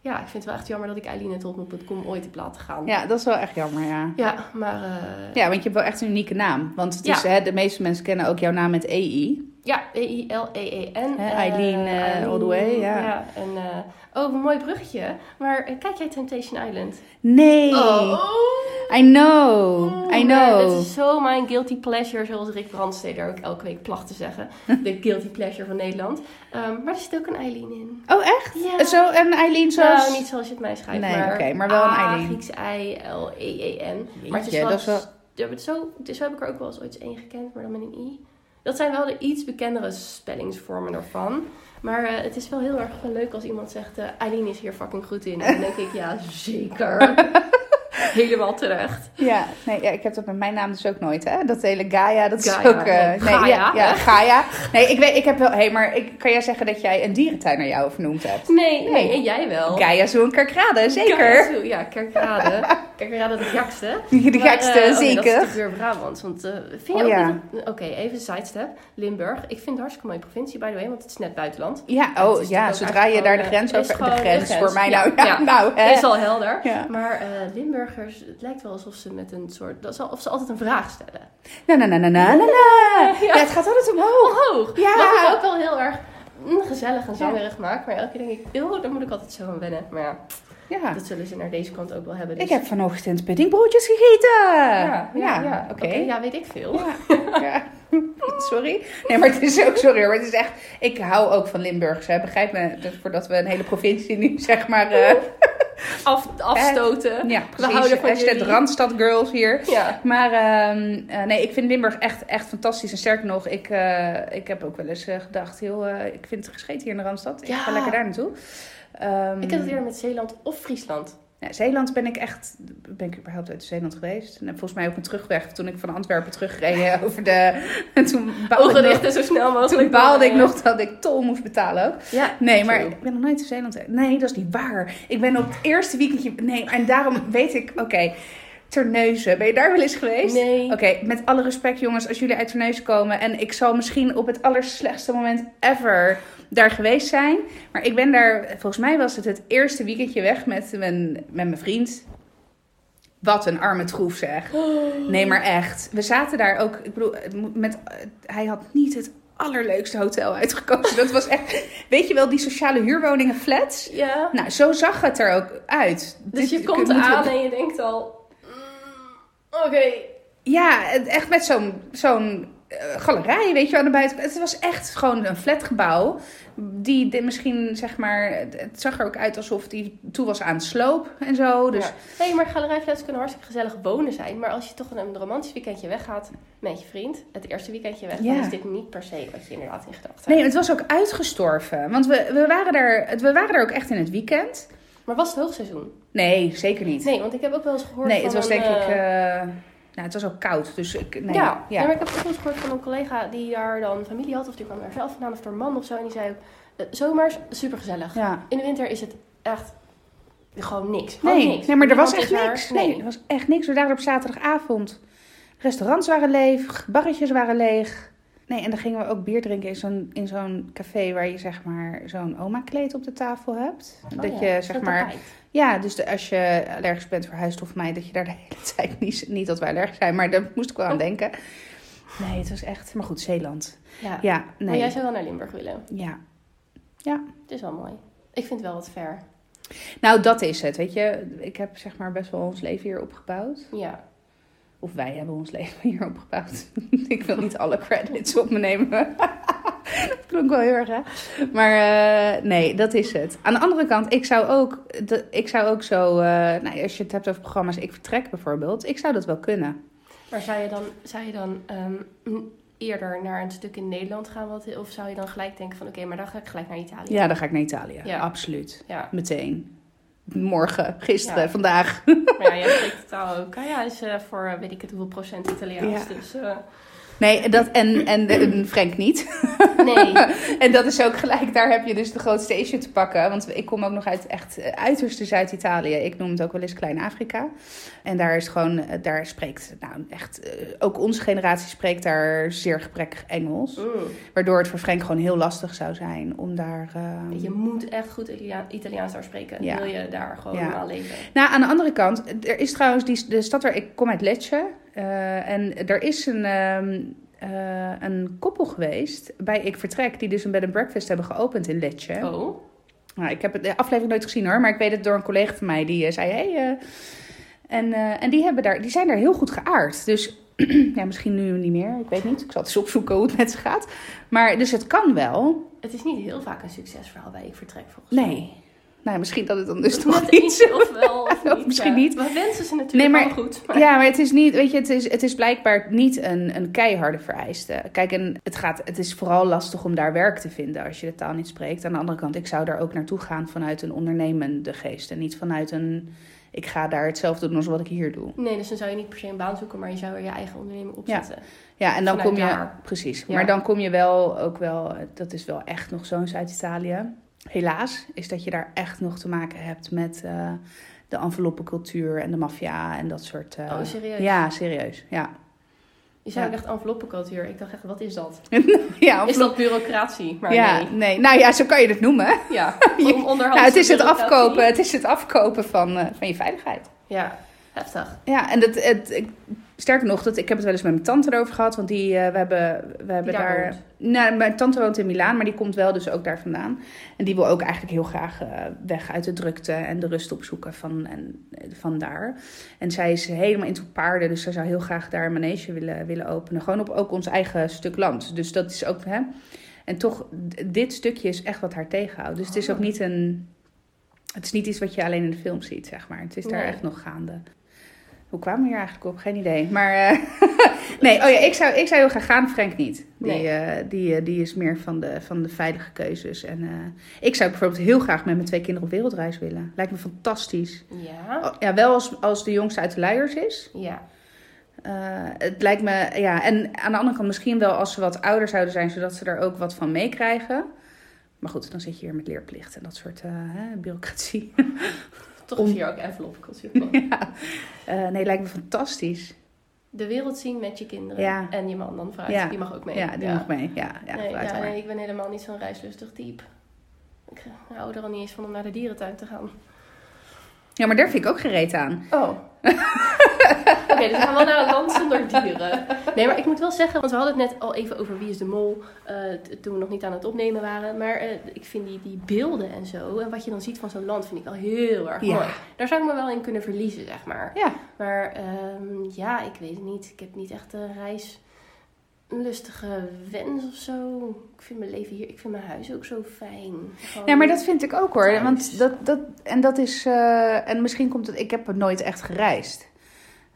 ja, ik vind het wel echt jammer dat ik eileen.hotmail.com ooit heb laten gaan.
Ja, dat is wel echt jammer, ja.
Ja, maar eh,
Ja, want je hebt wel echt een unieke naam. Want het is, hè, de meeste mensen kennen ook jouw naam met EI.
Ja, E-I-L-E-E-N.
Hè,
Eh,
Eileen, eh,
Eileen,
all the way, ja.
en, eh, oh, een mooi bruggetje. Maar kijk jij Temptation Island?
Nee.
Oh.
I know. I
Nee,
know.
Het is zo mijn guilty pleasure, zoals Rick Brandsteder ook elke week placht te zeggen. <laughs> De guilty pleasure van Nederland. Ehm, maar er zit ook een Eileen in.
Oh, echt?
Ja.
Zo, en Eileen zoals...
Nou, niet zoals je het mij schrijft,
Nee, oké, maar wel een
A,
Eileen.
Grieks I-L-E-E-N. Maar het is wel...
dat is wel-
Ja, maar is zo, zo heb ik er ook wel eens ooit één gekend, maar dan met een i. Dat zijn wel de iets bekendere spellingsvormen ervan. Maar eh, het is wel heel erg leuk als iemand zegt, Eileen is hier fucking goed in. En dan denk ik, ja, zeker. <laughs> <laughs> Helemaal terecht.
Ja, nee, ja, ik heb dat met mijn naam dus ook nooit, hè? Dat hele Gaia, dat is
Gaia,
ook... eh,
nee,
ja,
Gaia.
ja, Gaia. Nee, ik weet, ik heb wel... Hé, hey, maar ik, kan jij zeggen dat jij een dierentuin naar jou vernoemd hebt?
Nee, nee,
Nee.
en jij wel.
Gaia zo'n Kerkrade, zeker.
Kijk, Ja, Kerkrade. <laughs> Kerkrade de jakste. <laughs>
De gekste,
eh, oh nee, dat is
zeker.
natuurlijk weer Brabant. Want eh, vind je
Oh, ja.
Oké, even een sidestep. Limburg. Ik vind het hartstikke mooie provincie, by the way. Want het is net buitenland.
Ja, oh ja, zodra je daar de grens over... De grens,
gewoon
voor mij
de grens.
nou.
Ja,
nou, hè.
Is al helder. Maar eh, Het lijkt wel alsof ze met een soort... dat Of ze altijd een vraag stellen.
Na, na, na, na, na, na. <laughs>
Ja.
Ja, het gaat altijd omhoog.
Omhoog!
Ja.
Wat ik ook wel heel erg mm, gezellig en zangerig maakt. Maar elke keer denk ik, eeuw, daar moet ik altijd zo aan wennen. Maar ja,
Ja.
Dat zullen ze naar deze kant ook wel hebben. Dus.
Ik heb vanochtend puddingbroodjes gegeten.
Ja, ja, ja.
oké.
Ja, weet ik veel.
Ja. <laughs> <laughs> Sorry. Nee, maar het is ook sorry hoor. Maar het is echt. Ik hou ook van Limburgs. Hè. Begrijp me. Dat voordat we een hele provincie nu <laughs> zeg maar. eh,
Af, afstoten.
ja,
We houden van
Hashtag
jullie.
Randstad Girls hier.
Ja.
Maar ehm, eh, nee, ik vind Limburg echt, echt fantastisch. En sterker nog, ik, eh, ik heb ook wel eens eh, gedacht, heel, eh, ik vind het gescheten hier in de Randstad. Ik ga lekker daar naartoe. Ehm,
Ik heb het eerder met Zeeland of Friesland.
Zeeland ben ik echt, ben ik überhaupt uit Zeeland geweest. En volgens mij op een terugweg, toen ik van Antwerpen terugreed <laughs> over de... En toen baalde, ik nog,
zo snel mogelijk.
toen baalde ik nog dat ik tol moest betalen ook.
Ja,
Nee, maar ik ben nog nooit in Zeeland. geweest. Nee, dat is niet waar. Ik ben op het eerste weekendje... Nee, en daarom weet ik... Oké, Terneuzen. Ben je daar wel eens geweest?
Nee.
Oké, met alle respect jongens, als jullie uit Terneuzen komen... en ik zal misschien op het allerslechtste moment ever daar geweest zijn... maar ik ben daar... Volgens mij was het het eerste weekendje weg met mijn, met mijn vriend... Wat een arme troef zeg. <gasps> Nee, maar echt. We zaten daar ook... Ik bedoel, met, hij had niet het allerleukste hotel uitgekozen. Dat was echt... Weet je wel, die sociale huurwoningen flats?
Ja.
Nou, zo zag het er ook uit.
Dus
Dit-
je komt
we-
aan en je denkt al... Oké.
Ja, echt met zo'n zo'n eh, galerij, weet je, aan de buitenkant. Het was echt gewoon een flatgebouw. Die, misschien, zeg maar, het, zag er ook uit alsof die toe was aan het sloop en zo. Dus
Ja. Nee, maar galerijflats kunnen hartstikke gezellig wonen zijn. Maar als je toch een romantisch weekendje weggaat met je vriend, het eerste weekendje weg,
Ja.
dan is dit niet per se wat je inderdaad in gedachten hebt.
nee, het was ook uitgestorven. Want we, we, waren daar, we waren daar ook echt in het weekend.
Maar was het hoogseizoen?
Nee, zeker niet.
Nee, want ik heb ook wel eens gehoord
Nee,
van
het was
een,
denk ik.
eh,
eh, nou, het was ook koud. Dus ik. Nee,
ja,
ja.
Maar ik heb ook wel eens gehoord van een collega die daar dan familie had, of die kwam daar zelf vandaan, of door man of zo. En die zei ook, eh, zomers super gezellig.
ja.
In de winter is het echt gewoon niks. Gewoon
Nee,
niks.
nee, maar er was
Niemand
echt
is daar.
niks. Nee, er was echt niks. We waren op zaterdagavond. Restaurants waren leeg, barretjes waren leeg. Nee, en dan gingen we ook bier drinken in zo'n, in zo'n café waar je zeg maar zo'n oma-kleed op de tafel hebt.
Oh
dat
ja,
je zeg maar.
tapijt.
Ja, dus de- als je allergisch bent voor huisstof mij, dat je daar de hele <laughs> tijd niet, niet dat wij allergisch zijn, maar daar moest ik wel aan denken. Nee, het was echt. Maar goed, Zeeland.
Ja.
Ja,
Maar
nee.
jij zou wel naar Limburg willen.
Ja.
Het is wel mooi. Ik vind het wel wat ver.
Nou, dat is het. Weet je, ik heb zeg maar best wel ons leven hier opgebouwd.
Ja.
Of wij hebben ons leven hier opgebouwd. <laughs> ik wil niet alle credits op me nemen. <laughs> dat klonk wel heel erg, hè? Maar eh, nee, dat is het. Aan de andere kant, ik zou ook, ik zou ook zo... eh, nou, als je het hebt over programma's Ik Vertrek bijvoorbeeld. Ik zou dat wel kunnen.
Maar zou je dan, zou je dan ehm, eerder naar een stuk in Nederland gaan? Wat, of zou je dan gelijk denken van oké, maar dan ga ik gelijk naar Italië?
Ja, dan ga ik naar Italië.
Ja.
Absoluut.
Ja,
Meteen. Morgen, gisteren,
Ja.
vandaag.
maar ja, jij spreekt de taal ook. Ah, ja, dus eh, voor eh, weet ik het hoeveel procent Italiaans.
Ja.
Dus eh,
Nee, dat, en, en, en Frank niet. <laughs>
nee. <laughs>
En dat is ook gelijk, daar heb je dus de grootste issue te pakken. Want ik kom ook nog uit echt eh, uiterste Zuid-Italië. Ik noem het ook wel eens Klein-Afrika. En daar is gewoon, eh, daar spreekt, nou echt, eh, ook onze generatie spreekt daar zeer gebrekkig Engels.
Mm.
Waardoor het voor Frank gewoon heel lastig zou zijn om daar... eh,
Je moet echt goed Italia- Italiaans daar spreken.
Ja.
Wil je daar gewoon
Ja.
normaal leven?
Nou, aan de andere kant, er is trouwens die, de stad waar ik kom uit Lecce. Eh, en er is een, ehm, eh, een koppel geweest bij Ik Vertrek, die dus een bed and breakfast hebben geopend in Lecce.
Oh.
Nou, ik heb de aflevering nooit gezien hoor, maar ik weet het door een collega van mij die eh, zei: hey, en, en die, hebben daar, die zijn daar heel goed geaard. Dus <clears throat> ja, misschien nu niet meer, ik weet niet. Ik zal het eens opzoeken hoe het met ze gaat. Maar dus het kan wel.
Het is niet heel vaak een succesverhaal bij Ik Vertrek volgens mij.
Nee. Nou, misschien dat het dan dus
Net
toch niet
iets of wel of <laughs>
Of
niet.
misschien
ja.
niet.
We wensen ze natuurlijk
Nee, maar-
wel goed. Maar...
Ja, maar het is niet, weet je, het is, het is blijkbaar niet een, een keiharde vereiste. Kijk, en het, gaat, het is vooral lastig om daar werk te vinden als je de taal niet spreekt. Aan de andere kant, ik zou daar ook naartoe gaan vanuit een ondernemende geest. En niet vanuit een, ik ga daar hetzelfde doen als wat ik hier doe.
Nee, dus dan zou je niet per se een baan zoeken, maar je zou er je eigen onderneming opzetten.
Ja, en dan
Vanuit
kom je,
daar.
precies.
Ja.
Maar dan kom je wel ook wel, dat is wel echt nog zo in Zuid-Italië. Helaas is dat je daar echt nog te maken hebt met eh, de enveloppencultuur en de maffia en dat soort... eh,
Oh, serieus?
Ja, serieus. Ja.
Je zei
Ja.
ook echt enveloppencultuur. Ik dacht echt, wat is dat? <laughs>
ja,
Is dat bureaucratie? Maar
ja,
nee.
nee. Nou ja, zo kan je het noemen.
Ja, <laughs>
Je- Nou, het, is het, afkopen, het is het afkopen van, eh, van je veiligheid.
Ja. Heftig.
Ja, en dat, het, ik, sterker nog, dat, ik heb het wel eens met mijn tante erover gehad. Want die, eh, we hebben, we hebben
daar.
Nou, mijn tante woont in Milaan, maar die komt wel dus ook daar vandaan. En die wil ook eigenlijk heel graag eh, weg uit de drukte en de rust opzoeken van, en, van daar. En zij is helemaal into paarden, dus zij zou heel graag daar een manege willen, willen openen. Gewoon op ook ons eigen stuk land. Dus dat is ook... Hè, en toch, dit stukje is echt wat haar tegenhoudt. Dus het is ook
Oh.
niet een... Het is niet iets wat je alleen in de film ziet, zeg maar. Het is daar
Nee.
echt nog gaande. Hoe kwamen we hier eigenlijk op? Geen idee. Maar eh, <laughs> nee, oh ja, ik zou, ik zou heel graag gaan, Frank niet. Die,
Nee.
eh, die, eh, die is meer van de, van de veilige keuzes. En ik zou bijvoorbeeld heel graag met mijn twee kinderen op wereldreis willen. Lijkt me fantastisch.
Ja.
Oh, ja, wel als, als de jongste uit de luiers is.
Ja.
Het lijkt me, ja, en aan de andere kant misschien wel als ze wat ouder zouden zijn, zodat ze er ook wat van meekrijgen. Maar goed, dan zit je hier met leerplicht en dat soort hè, bureaucratie. <laughs>
Toch
Om-
is hier ook enveloppencultuur. <laughs>
ja. Eh, nee, lijkt me fantastisch.
De wereld zien met je kinderen.
Ja.
En je man dan vooruit.
Ja.
Die mag ook mee.
Ja, die mag mee. Ja, ja,
nee, ja, nee, ik ben helemaal niet zo'n reislustig type. Ik eh, hou er al niet eens van om naar de dierentuin te gaan.
Ja, maar daar vind ik ook gereed aan.
Oh. <laughs> Oké, dus we gaan wel naar een land zonder dieren. Nee, maar ik moet wel zeggen, want we hadden het net al even over Wie is de Mol. t- toen we nog niet aan het opnemen waren. Maar eh, ik vind die, die beelden en zo, en wat je dan ziet van zo'n land, vind ik wel heel erg
Ja.
mooi. Daar zou ik me wel in kunnen verliezen, zeg maar.
Ja.
Maar ehm, ja, ik weet het niet. Ik heb niet echt een reis. Een lustige wens of zo. Ik vind mijn leven hier, ik vind mijn huis ook zo fijn. Gewoon-
Ja, maar dat vind ik ook hoor.
Thuis.
Want dat, dat, en dat is, eh, en misschien komt het, ik heb nooit echt gereisd.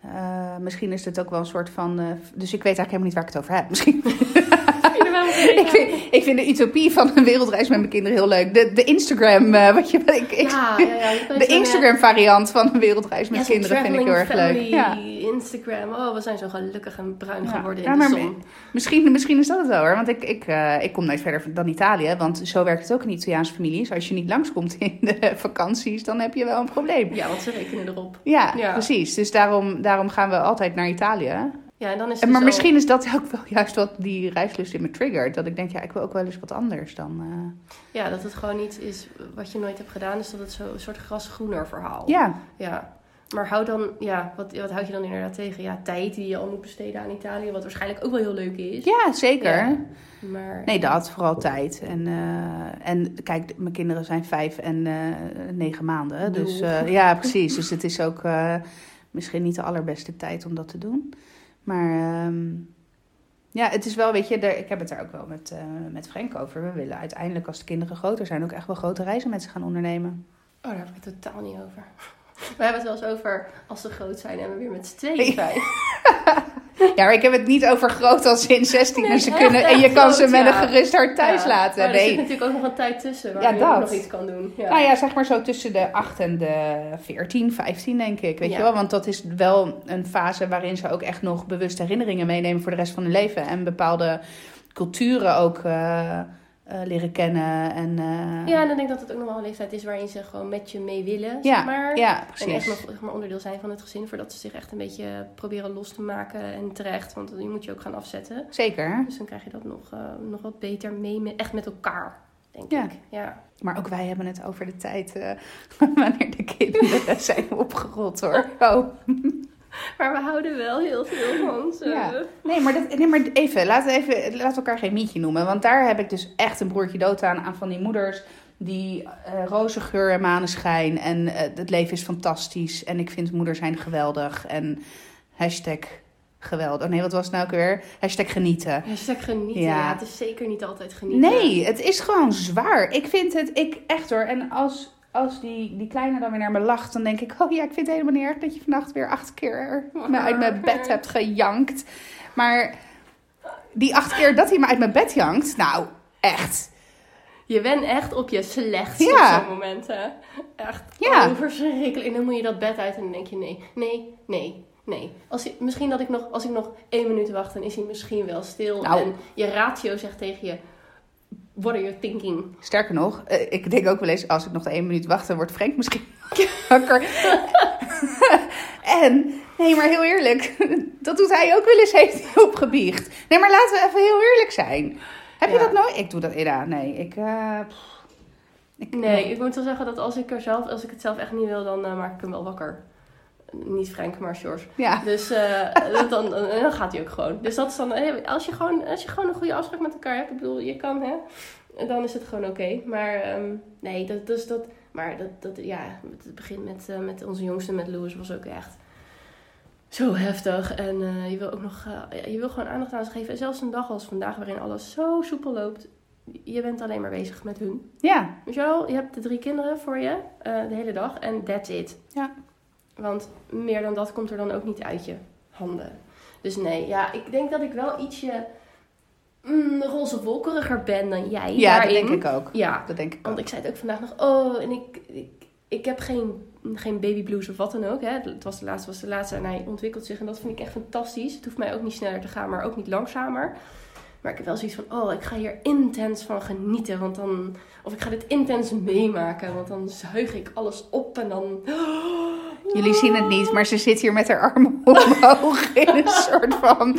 Eh, misschien is het ook wel een soort van, eh, dus ik weet eigenlijk helemaal niet waar ik het over heb. Misschien, <laughs> ik, vind, <laughs> ik vind de utopie van een wereldreis met mijn kinderen heel leuk. De, de Instagram, wat je, ik, ik,
Ja, ja, ja.
de Instagram variant van een wereldreis met kinderen vind ik heel erg leuk. Ja.
Instagram. Oh, we zijn zo gelukkig en bruin
Ja.
geworden in
Ja,
de
maar
zon.
Misschien, misschien is dat het wel hoor. Want ik, ik, eh, ik kom nooit verder dan Italië. Want zo werkt het ook in Italiaanse families. Als je niet langskomt <laughs> in de vakanties, dan heb je wel een probleem.
Ja, want ze rekenen erop.
Ja,
Ja.
precies. Dus daarom, daarom gaan we altijd naar Italië.
Ja, en dan is het
maar
zo-
misschien is dat <laughs> ook wel juist wat die reislust in me triggert. Dat ik denk, ja, ik wil ook wel eens wat anders dan... eh,
Ja, dat het gewoon niet is wat je nooit hebt gedaan. Dus dat het zo een soort grasgroener verhaal.
Ja,
Ja. Maar hou dan, ja, wat, wat houd je dan inderdaad tegen? Ja, tijd die je al moet besteden aan Italië, wat waarschijnlijk ook wel heel leuk is.
ja zeker.
Ja. Maar
Nee, dat. Vooral tijd. En, eh, en kijk, mijn kinderen zijn vijf en eh, negen maanden. Dus eh, ja, precies. Dus het is ook misschien niet de allerbeste tijd om dat te doen. Maar ehm, ja, het is wel, weet je, er- ik heb het daar ook wel met, met Frank over. We willen uiteindelijk, als de kinderen groter zijn, ook echt wel grote reizen met ze gaan ondernemen.
Oh, daar heb ik het totaal niet over. We hebben het wel eens over als ze groot zijn en we weer met z'n tweeën zijn. <laughs>
Ja, maar ik heb het niet over groot als in 16 en
Nee,
ze
echt,
kunnen en je kan ze met
ja.
een gerust hart thuis
Ja.
laten.
Maar er zit natuurlijk ook nog een tijd tussen waar
Ja,
je
dat.
nog iets kan doen. Ja.
Nou ja, zeg maar zo tussen de 8 en de 14, 15 denk ik. Weet je wel? Want dat is wel een fase waarin ze ook echt nog bewust herinneringen meenemen voor de rest van hun leven. En bepaalde culturen ook eh, eh, leren kennen. En, eh,
Ja, en dan denk ik dat het ook nog wel een leeftijd is waarin ze gewoon met je mee willen,
ja,
zeg maar.
ja,
En echt nog zeg maar, onderdeel zijn van het gezin, voordat ze zich echt een beetje proberen los te maken en terecht. Want die moet je ook gaan afzetten.
Zeker.
Dus dan krijg je dat nog, eh, nog wat beter mee, met, echt met elkaar, denk
Ja.
ik. Ja.
Maar ook wij hebben het over de tijd <laughs> wanneer de kinderen <laughs> zijn opgerold hoor. Oh. <laughs>
Maar we houden wel heel veel van ze.
Ja. Nee, maar, dat, nee, maar even, laten we even, laten we elkaar geen mietje noemen. Want daar heb ik dus echt een broertje dood aan, aan van die moeders die eh roze geur en maneschijn en eh, het leven is fantastisch en ik vind moeder zijn geweldig en hashtag geweldig. Oh nee, wat was het nou ook weer? Hashtag genieten.
Hashtag genieten.
Ja.
Ja. het is zeker niet altijd genieten.
Nee, het is gewoon zwaar. Ik vind het, ik echt hoor. En als, als die, die kleine dan weer naar me lacht, dan denk ik, oh ja, ik vind het helemaal niet erg dat je vannacht weer acht keer me uit mijn bed hebt gejankt. Maar die acht keer dat hij me uit mijn bed jankt, nou, echt.
Je bent echt op je slechtst
Ja.
op zo'n moment, hè? Echt
Ja.
oh, verschrikkelijk. En dan moet je dat bed uit en dan denk je, nee, nee, nee, nee. Als misschien dat ik nog, als ik nog één minuut wacht, dan is hij misschien wel stil.
Nou.
En je ratio zegt tegen je, what are you thinking?
Sterker nog, eh, ik denk ook wel eens, als ik nog één minuut wacht, dan wordt Frank misschien <laughs> wakker. en, nee, maar heel eerlijk, dat doet hij ook wel eens, heeft hij opgebiecht. Nee, maar laten we even heel eerlijk zijn. Heb je dat nooit? Ik doe dat, ja, nee, ik... eh, ik
Nee, ik moet wel zeggen dat als ik, er zelf, als ik het zelf echt niet wil, dan eh, maak ik hem wel wakker. Niet Frank, maar George.
Ja.
Dus eh, dan, dan, gaat hij ook gewoon. Dus dat is dan, eh, als je gewoon, als je gewoon een goede afspraak met elkaar hebt, ik bedoel, je kan hè, dan is het gewoon oké. Maar ehm, nee, dat, dus dat, maar dat, dat, ja, het begin met, eh, met onze jongste, met Louis, was ook echt zo heftig. En je wil ook nog, je wil gewoon aandacht aan ze geven. En zelfs een dag als vandaag, waarin alles zo soepel loopt, je bent alleen maar bezig met hun.
Ja.
Weet je wel, je hebt de drie kinderen voor je de hele dag en that's it.
Ja.
Want meer dan dat komt er dan ook niet uit je handen. Dus nee, ja, ik denk dat ik wel ietsje mm, roze wolkeriger ben dan jij
Ja, dat denk ik ook.
Ja,
Dat denk ik ook.
want ik zei het ook vandaag nog. Oh, en ik, ik, ik heb geen, geen baby blues of wat dan ook. Hè. Het was de laatste, was de laatste en hij ontwikkelt zich. En dat vind ik echt fantastisch. Het hoeft mij ook niet sneller te gaan, maar ook niet langzamer. Maar ik heb wel zoiets van, oh, ik ga hier intens van genieten. Want dan, of ik ga dit intens meemaken. Want dan zuig ik alles op en dan...
Jullie zien het niet, maar ze zit hier met haar armen <laughs> omhoog in een soort van... <laughs>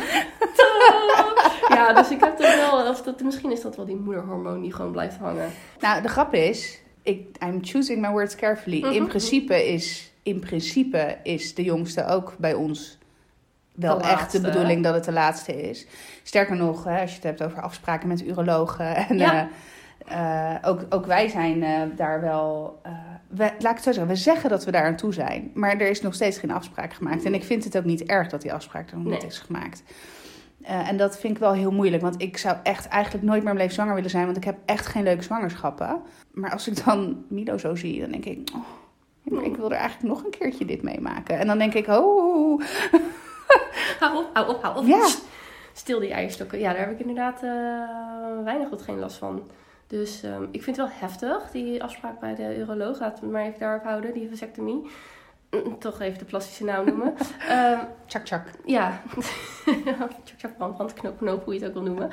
Ja, dus ik heb toch wel... Of dat, misschien is dat wel die moederhormoon die gewoon blijft hangen.
Nou, de grap is, ik, I'm choosing my words carefully. In
Mhm.
principe is, in principe is de jongste ook bij ons wel
De
echt de bedoeling dat het de laatste is. Sterker nog, als je het hebt over afspraken met urologen. En,
Ja.
eh, eh, ook, ook wij zijn eh, daar wel... eh, we, laat ik het zo zeggen, we zeggen dat we daar aan toe zijn. Maar er is nog steeds geen afspraak gemaakt. En ik vind het ook niet erg dat die afspraak er nog niet
Nee.
is gemaakt. En dat vind ik wel heel moeilijk. Want ik zou echt eigenlijk nooit meer mijn zwanger willen zijn. Want ik heb echt geen leuke zwangerschappen. Maar als ik dan Milo zo zie, dan denk ik... Oh, maar ik wil er eigenlijk nog een keertje dit meemaken. En dan denk ik, oh... <laughs>
Hou op, hou op, hou op.
Ja.
Stil die eierstokken. Ja, daar heb ik inderdaad weinig tot geen last van. Dus ehm, ik vind het wel heftig, die afspraak bij de uroloog. Laten we het maar even daarop houden, die vasectomie. Mm, Toch even de plastische naam noemen. <laughs> Ehm,
Tjak, tjak.
ja, <laughs> tjak tjak brand, knoop, knoop, hoe je het ook wil noemen.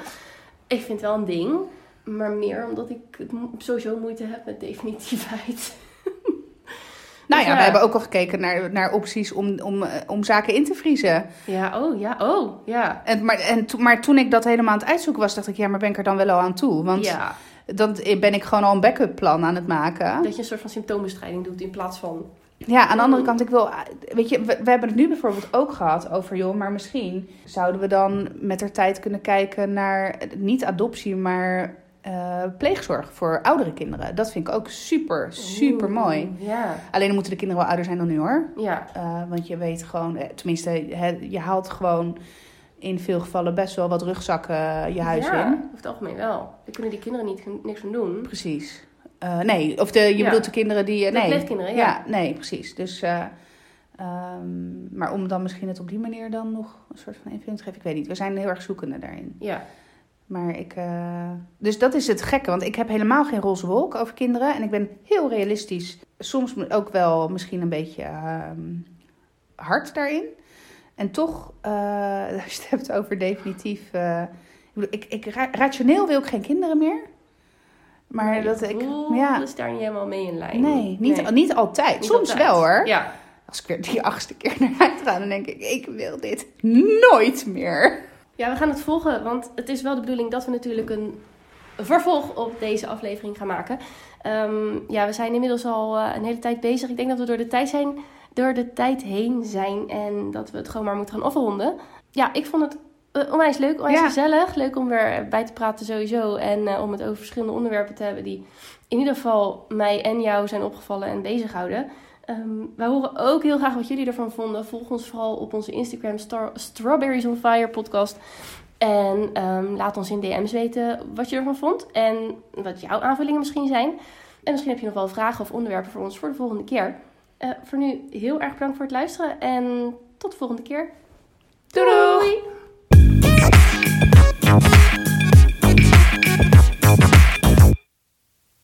Ik vind het wel een ding, maar meer omdat ik sowieso moeite heb met definitiviteit. <laughs>
Nou
Dus
ja,
ja.
we hebben ook al gekeken naar, naar opties om, om, eh, om zaken in te vriezen.
Ja, oh ja, oh ja.
En, maar, en, maar toen ik dat helemaal aan het uitzoeken was, dacht ik, ja, maar ben ik er dan wel al aan toe? Want
ja,
dan ben ik gewoon al een backup plan aan het maken.
dat je een soort van symptoombestrijding doet in plaats van...
Ja, aan de andere kant, ik wil, weet je, we, we hebben het nu bijvoorbeeld ook gehad over, joh, maar misschien zouden we dan met de tijd kunnen kijken naar niet adoptie, maar eh, pleegzorg voor oudere kinderen. Dat vind ik ook super, super mooi.
Oeh, Ja,
Alleen dan moeten de kinderen wel ouder zijn dan nu hoor.
ja.
Eh, want je weet gewoon, eh, tenminste, je haalt gewoon in veel gevallen best wel wat rugzakken je huis
ja,
in.
over het algemeen wel. Daar kunnen die kinderen niet, niks aan doen.
Precies. Eh, nee, of de, je
Ja.
bedoelt de kinderen die... eh,
De
nee.
pleegkinderen,
ja.
ja.
nee, precies. Dus, eh, ehm, maar om dan misschien het op die manier dan nog een soort van invulling te geven, ik weet niet. We zijn heel erg zoekende daarin.
Ja,
Maar ik... eh, dus dat is het gekke, want ik heb helemaal geen roze wolk over kinderen. En ik ben heel realistisch. Soms ook wel misschien een beetje ehm, hard daarin. En toch, eh, <laughs> als je het hebt over definitief... eh, ik, ik, ik, ra- rationeel wil ik geen kinderen meer. Maar
Nee,
dat ik... Ja,
is daar niet helemaal mee in lijn.
nee, niet,
Nee,
niet altijd.
niet
Soms
altijd.
wel hoor.
Ja,
Als ik weer die achtste keer naar huis ga, dan denk ik... Ik wil dit nooit meer.
Ja, we gaan het volgen, want het is wel de bedoeling dat we natuurlijk een vervolg op deze aflevering gaan maken. Ehm, ja, we zijn inmiddels al eh, een hele tijd bezig. Ik denk dat we door de tijd zijn, door de tijd heen zijn en dat we het gewoon maar moeten gaan afronden. Ja, ik vond het eh, onwijs leuk, onwijs
Ja.
gezellig. Leuk om weer bij te praten sowieso en eh, om het over verschillende onderwerpen te hebben die in ieder geval mij en jou zijn opgevallen en bezighouden. Ehm wij horen ook heel graag wat jullie ervan vonden. Volg ons vooral op onze Instagram Star Strawberries on Fire podcast. En ehm, laat ons in DM's weten wat je ervan vond. En wat jouw aanvullingen misschien zijn. En misschien heb je nog wel vragen of onderwerpen voor ons voor de volgende keer. Eh, voor nu heel erg bedankt voor het luisteren en tot de volgende keer. doei!